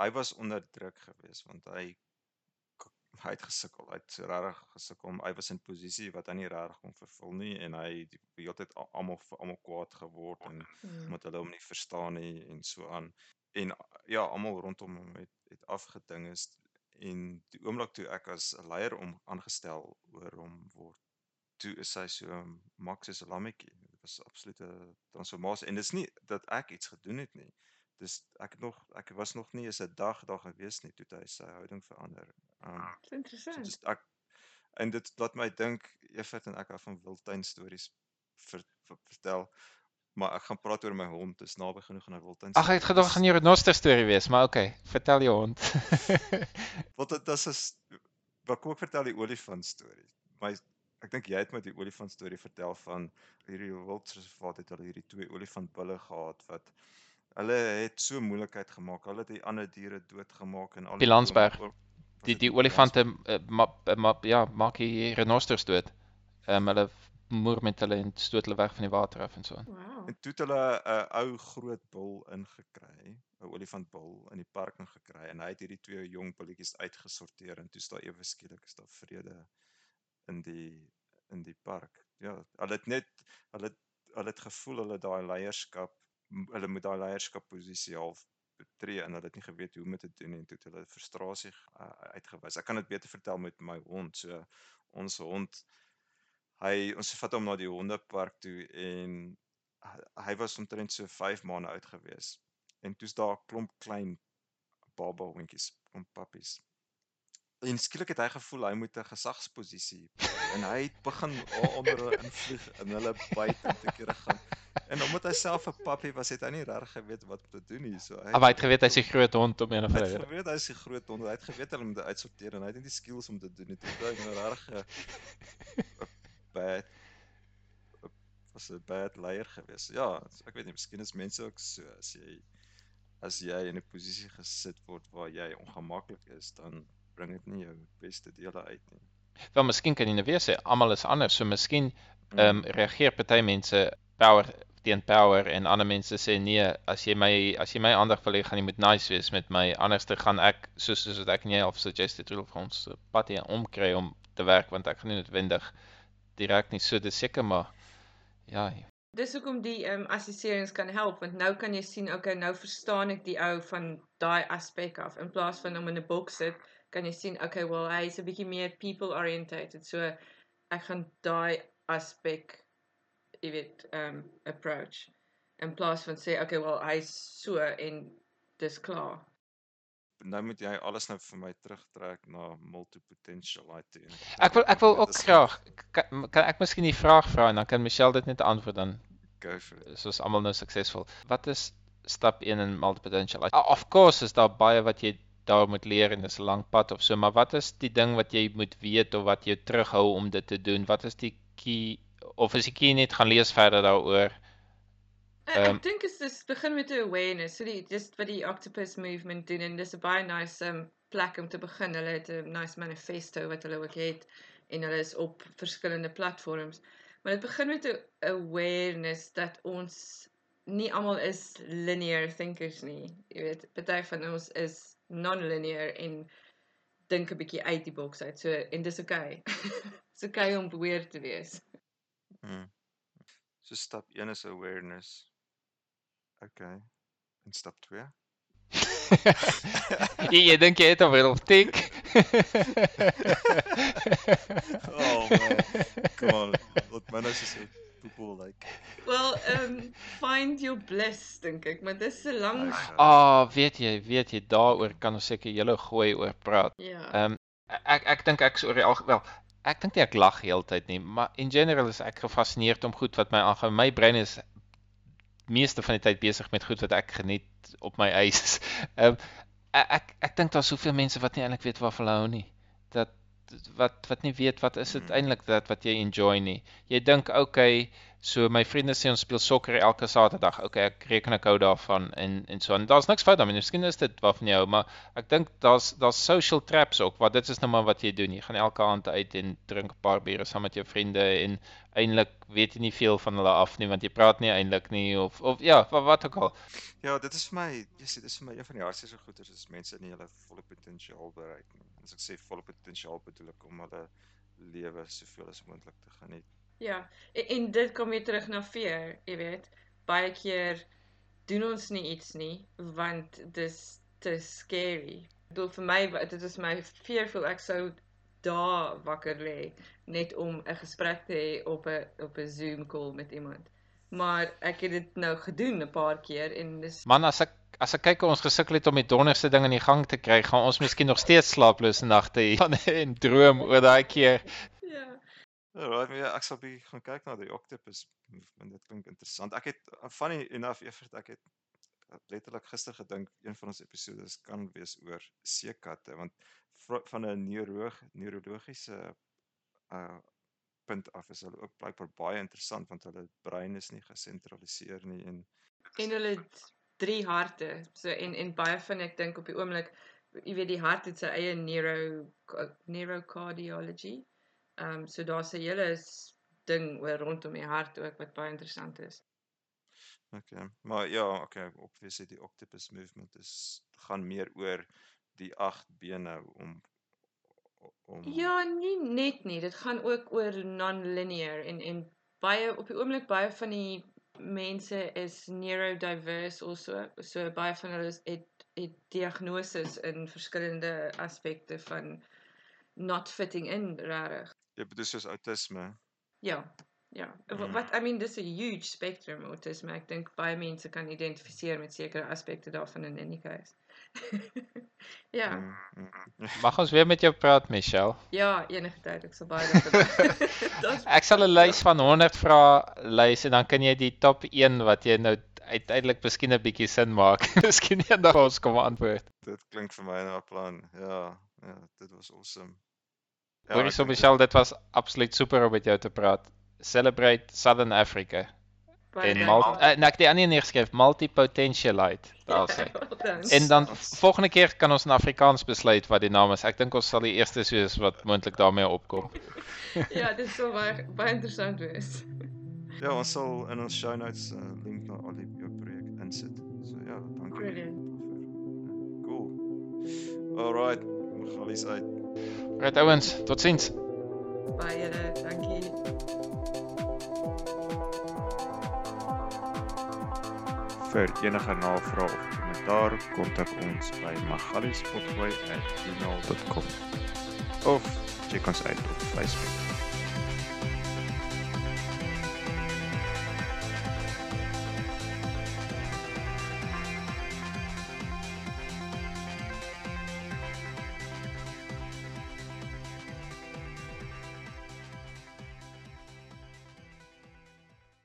hy was onder druk geweest want hy hy het gesukkel. Hy het regtig gesukkel. Hy was in posisie wat hy nie regtig kon vervul nie en hy het die hele tyd almal almal kwaad geword en hmm. omdat hulle hom nie verstaan nie en so aan. En ja, almal rondom hom het het afgeding is en die oomblik toe ek as 'n leier om aangestel oor hom word toe is hy so soos 'n lammetjie. Dit was absolute transformasie en dis nie dat ek iets gedoen het nie. Dis ek het nog ek was nog nie eens 'n dag daar gewees nie toe hy sy houding verander. Um Dis interessant. So dis ek en dit laat my dink Evert en ek het van wildtuin stories ver, ver, vertel. Maar ek gaan praat oor my hond. Dis naby genoeg aan 'n wildtuin. Ag, ek het gedog gaan jy 'n renoster storie wees, maar okay, vertel jou hond. Wat dit is wat kom ek vertel die olifant storie. My ek dink jy het met die olifant storie vertel van hierdie wildreservaat het hulle hierdie twee olifantbulle gehad wat hulle het so moeilikheid gemaak. Hulle het die ander diere doodgemaak en al die Landsberg. Die die olifante ma, ma, ja, maak die renosters dood. Ehm um, hulle moer met hulle en stoot hulle weg van die water af en so. Wow. En toe het hulle 'n uh, ou groot bul ingekry, 'n olifantbul in die park ingekry en hy het hierdie twee jong bulletjies uitgesorteer en toe staan ewe skielik is daar vrede in die in die park. Ja, hulle het net hulle hulle het gevoel hulle daai leierskap hulle moet daai leierskap posisie half betree en hulle het nie geweet hoe om dit te doen en toe het hulle frustrasie uh, uitgewys. Ek kan dit beter vertel met my hond. So ons hond hy ons vat hom na die hondepark toe en hy was omtrent so 5 maande oud gewees. En toe's daar 'n klomp klein baba hondjies, klomp pappies en skielik het hy gevoel hy moet 'n gesagsposisie en hy het begin onder hulle invlieg en hulle byt en te kere gaan. En omdat hy self 'n pappie was, het hy nie regtig geweet wat om te doen hier so. Hy, hy het geweet hy's 'n groot hond om of ander rede. Hy weet hy's 'n groot hond. Hy het geweet hulle moet uitsorteer en hy het nie die skills om te doen nie. Dit is nou regtig 'n bad was 'n bad leier gewees. Ja, ek weet nie, miskien is mense ook so as jy as jy in 'n posisie gesit word waar jy ongemaklik is, dan bring dit nie jou beste dele uit nie. Wel miskien kan jy nou weer sê almal is anders, so miskien mm. ehm um, reageer party mense power teen power en ander mense sê nee, as jy my as jy my aandag wil hê, gaan jy moet nice wees met my, anders te gaan ek soos soos wat ek en jy al suggested het vir ons pad hier omkry om te werk want ek gaan nie noodwendig direk nie so dis seker maar ja. Dis hoekom die ehm um, assesserings kan help want nou kan jy sien okay nou verstaan ek die ou van daai aspek af in plaas van om in 'n boks sit kan jy sien okay well hy's 'n bietjie meer people oriented so ek gaan daai aspek jy weet um approach in plaas van sê okay well hy's so en dis klaar. Nou moet jy alles nou vir my terugtrek na multipotentiality ek wil ek wil ook graag kan, kan ek miskien die vraag vra en dan kan Michelle dit net antwoord dan go for it. soos almal nou suksesvol. Wat is stap 1 in multipotential. Of course is daar baie wat jy daar moet leer en dis 'n lang pad of so, maar wat is die ding wat jy moet weet of wat jou terughou om dit te doen? Wat is die key of is die key net gaan lees verder daaroor? Ek Ehm, um, dink is dis begin met 'n awareness. So die just wat die octopus movement doen en dis 'n baie nice um plek om te begin. Hulle het 'n nice manifesto wat hulle ook het en hulle is op verskillende platforms. Maar dit begin met 'n awareness dat ons nie almal is linear thinkers nie. Jy weet, party van ons is non-linear en dink 'n bietjie uit die boks uit. So en dis oukei. Okay. Dis oukei okay om beweer te wees. Hmm. So stap 1 is awareness. Okay. En stap 2? jy, jy dink jy het alweer op tik. oh man. Come on. Wat my nou so people like. Well, um find your bliss dink ek, maar dis 'n lang Ah, weet jy, weet jy, daaroor kan ons seker julle gooi oor praat. ja. Ehm um, ek ek dink ek is oor die alg wel ek dink nie ek lag heeltyd nie, maar in general is ek gefassineerd om goed wat my aangaan. My brein is meeste van die tyd besig met goed wat ek geniet op my eis. Ehm um, ek ek, ek dink daar's soveel mense wat nie eintlik weet waarvan hulle hou nie. Dat wat wat nie weet wat is dit Hmm. eintlik dat wat jy enjoy nie. Jy dink okay, so my vriende sê ons speel sokker elke Saterdag. Okay, ek reken ek hou daarvan en en so en daar's niks fout daarmee. Miskien is dit waarvan jy hou, maar ek dink daar's daar's social traps ook, want dit is nou maar wat jy doen. Jy gaan elke aand uit en drink 'n paar biere saam met jou vriende en eintlik weet jy nie veel van hulle af nie want jy praat nie eintlik nie of of ja, wat, wat ook al. Ja, dit is vir my, jy sê, dit is vir my een van die hardste goeters is mense nie hulle volle potensiaal bereik nie. As ek sê volle potensiaal bedoel ek om hulle lewe soveel as moontlik te geniet. Ja, en, en dit kom weer terug na fear, jy weet. Baie keer doen ons nie iets nie want dis te scary. Ek bedoel vir my dit is my fearful ek sou daar wakker lê net om 'n gesprek te hê op 'n op 'n Zoom call met iemand. Maar ek het dit nou gedoen 'n paar keer en dis Man, as ek as ek kyk hoe ons gesukkel het om die donderste ding in die gang te kry, gaan ons miskien nog steeds slaaplose nagte hê en droom oor daai keer. Ja. Alright, ja, ek sal bietjie gaan kyk na die octopus. Dit klink interessant. Ek het uh, funny enough Evert, ek het uh, letterlik gister gedink een van ons episodes kan wees oor seekatte want van 'n neuroloog neurologiese uh punt af is hulle ook blykbaar baie interessant want hulle brein is nie gesentraliseer nie en En hulle het drie harte. So en en baie van ek dink op die oomblik jy weet die hart het sy eie neuro neurocardiology. Ehm um, so daar's 'n hele ding oor rondom die hart ook wat baie interessant is. okay. Maar ja, okay, obviously die octopus movement is gaan meer oor die agt bene om om Ja, nie net nie. Dit gaan ook oor non-linear en en baie op die oomblik baie van die mense is neurodiverse also. So baie van hulle is- het het diagnoses in verskillende aspekte van not fitting in regtig. Jy bedoel soos autisme. Ja. Ja. Mm. Mm. Wat I mean dis 'n huge spectrum autisme. Ek dink baie mense kan identifiseer met sekere aspekte daarvan in any case. ja. Mm, mm. Mag ons weer met jou praat, Michelle? Ja, enige tyd ek sal baie daarvan. Dis Ek sal 'n lys van 100 vrae lys en dan kan jy die top 1 wat jy nou uiteindelik miskien 'n bietjie sin maak. miskien eendag ons kom antwoord. Dit klink vir my nou 'n plan. Ja, ja, dit was awesome. Ek so dink dit- was absoluut super om met jou te praat. Celebrate Southern Africa en multi uh, ek het die ander neergeskryf, multipotentialite. Daar sê. Done. En dan volgende keer kan ons in Afrikaans besluit wat die naam is. Ek dink ons sal die eerste wees wat moontlik daarmee opkom. ja, dit sal baie baie interessant wees. Ja, ons sal in ons show notes 'n uh, link na al die jou projek insit. So ja, dankie. Brilliant. daarvoor. Cool. Alright, Magalies uit. Right ouens, totsiens. Baie julle, dankie. Vir enige navrae of kommentaar, kontak ons by magaliespotgooi@gmail.com of check ons uit op Facebook.